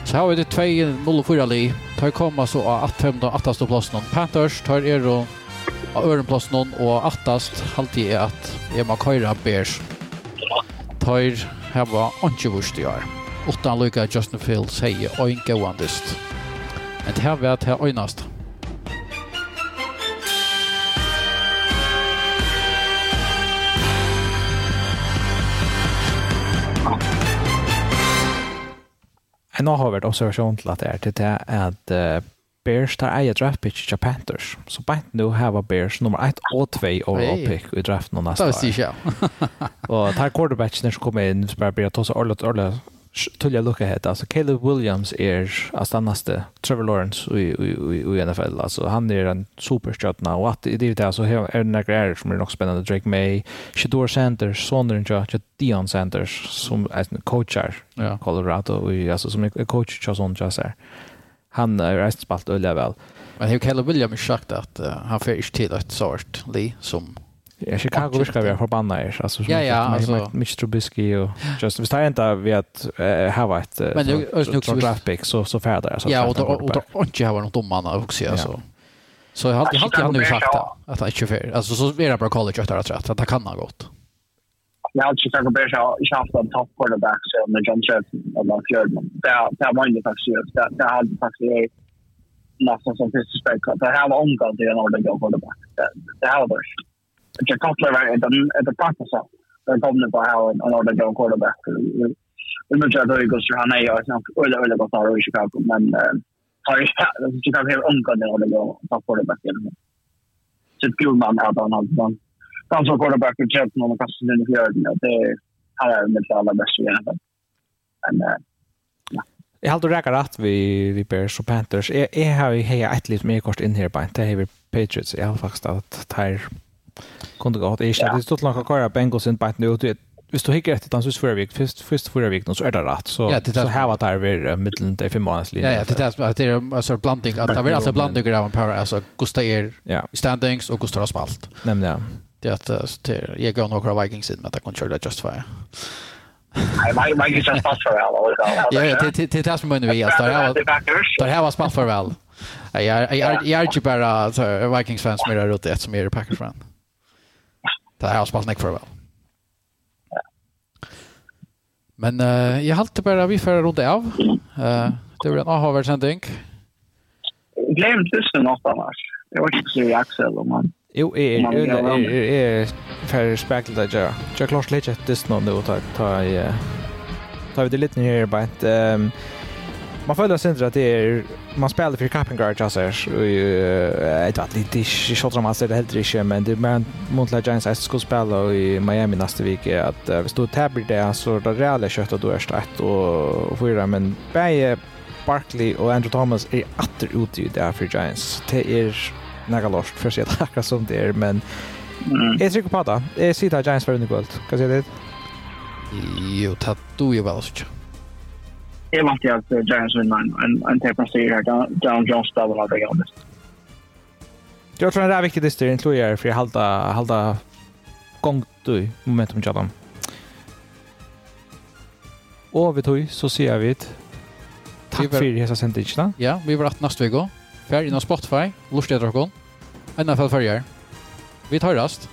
så har vi det 2-0-4 li. Tar komma så av 8-5-8 plassen. Panthers tar er og av ørenplassen og 8-ast halvtid er at jeg må køyre Bears. Tar her var ikke vurs i år. Åttan lykka Justin Fields heier og en gåandist. Men det her vet det her øynast. En avhåvert observation til at det er til det at uh, Bears tar eie draft pitch til Panthers. Så beint nå heva Bears nummer 1 og 2 overall pick i draften og neste år. Det er sikkert. Og tar quarterbacken som kommer inn, så bare blir det også ordentlig, ordentlig, tulla lucka heter alltså Caleb Williams är astannaste Trevor Lawrence i i i NFL alltså han är en superstjärna och att det är det så är några grejer som är nog spännande Drake May, Shador Sanders, Sondren Judge, Dion Sanders som är en coachar ja. Colorado och alltså som är coach Jason Jasser. Han är rätt spalt öliga väl. Men hur Caleb Williams sagt att han får inte till ett sort Lee som Ja, Chicago viskar vi är förbannade er. Alltså, ja, ja. Alltså. Mitch Trubisky och just, vi tar inte vi att äh, hava ett Men det är också draft pick så, så färdar. Så ja, och då, och då inte hava någon domarna också. Ja. Så Så jag har alltid han nu sagt det, att han är 24. Alltså så är det bara college efter att rätt, att han kan ha gått. Jag har Chicago Bears har inte haft en topp quarterback så med John Shelton och Mark Jordan. Det var inte faktiskt, det hade faktiskt nästan som disrespect. Det här var omgående en ordentlig quarterback. Det här var bärs. Jay Cutler at the at the practice up. They're dominant by how an order go quarterback. Vi måste ha det gosse han är jag snabbt eller eller vad tar i Chicago men har ju det tycker jag är omgående när det går på quarterback. Så kul man hade han hade han. Han quarterback och chef någon kanske den gör det här är med alla bästa jag har. Men Jag har rekar at vi, vi Bears och Panthers. Jag jeg har ju heia ett litt mer kort in här på. det er Patriots. Jag har faktiskt att det Kunde gå att det är stort långt köra Bengals in biten ut. Hvis du hikker etter dans fyrre vik, først, først fyrre vik, så er det rett. Så, ja, det så her var det her middelen til fem måneders linje. Ja, ja, det er, det er altså, blanding, at det er altså blanding av en power, altså Gustav er standings og Gustav har spalt. Nemlig, ja. Det er at det jeg gav noen Vikings inn, men det kan kjøre det just for Nej, Vikings just spalt for vel. Ja, ja, det det det som mener vi, altså, der her var spalt jag jag Jeg er bara bare Vikings-fans som er ute, som er Packers-fan. Det har spalt nekk for vel. Men uh, jeg halte bare vi får rundt av. Uh, det blir en avhåverd sending. Glem tusen også, Anders. Det var ikke så i Axel, om man... Jo, jeg er jeg er jeg er för spekelt att göra. Jag klart lite att det snön då tar tar tar vi det lite ner bara ehm Man føler sindra at det er, man spelar för Captain Guard alltså, jag vet inte, det är så dramatiskt det heller inte, men det är mer Montreal Giants jag ska spela i Miami nästa vecka, att uh, hvis du tabber det, så är det reella kött då är det och fyra, men bäge Barkley och Andrew Thomas är atter ute i det för Giants. Det är några lort för sig att akkurat som det är, men mm. jag trycker på det. Jag sitter Giants för undergåld. Kan jag säga det? Jo, tatt du ju väl också det var inte att Giants vinner en, en teppenstyr här. Down Jones double av det gamla. Jag tror det är viktigt att det inkluderar för att halda, halda gång du momentum till dem. Och vi tog så ser vi ett Takk for hese sendingene. Ja, vi var att nästa vecka. Färg inom Spotify, lort etter dere. Enda fall. Vi tar rast.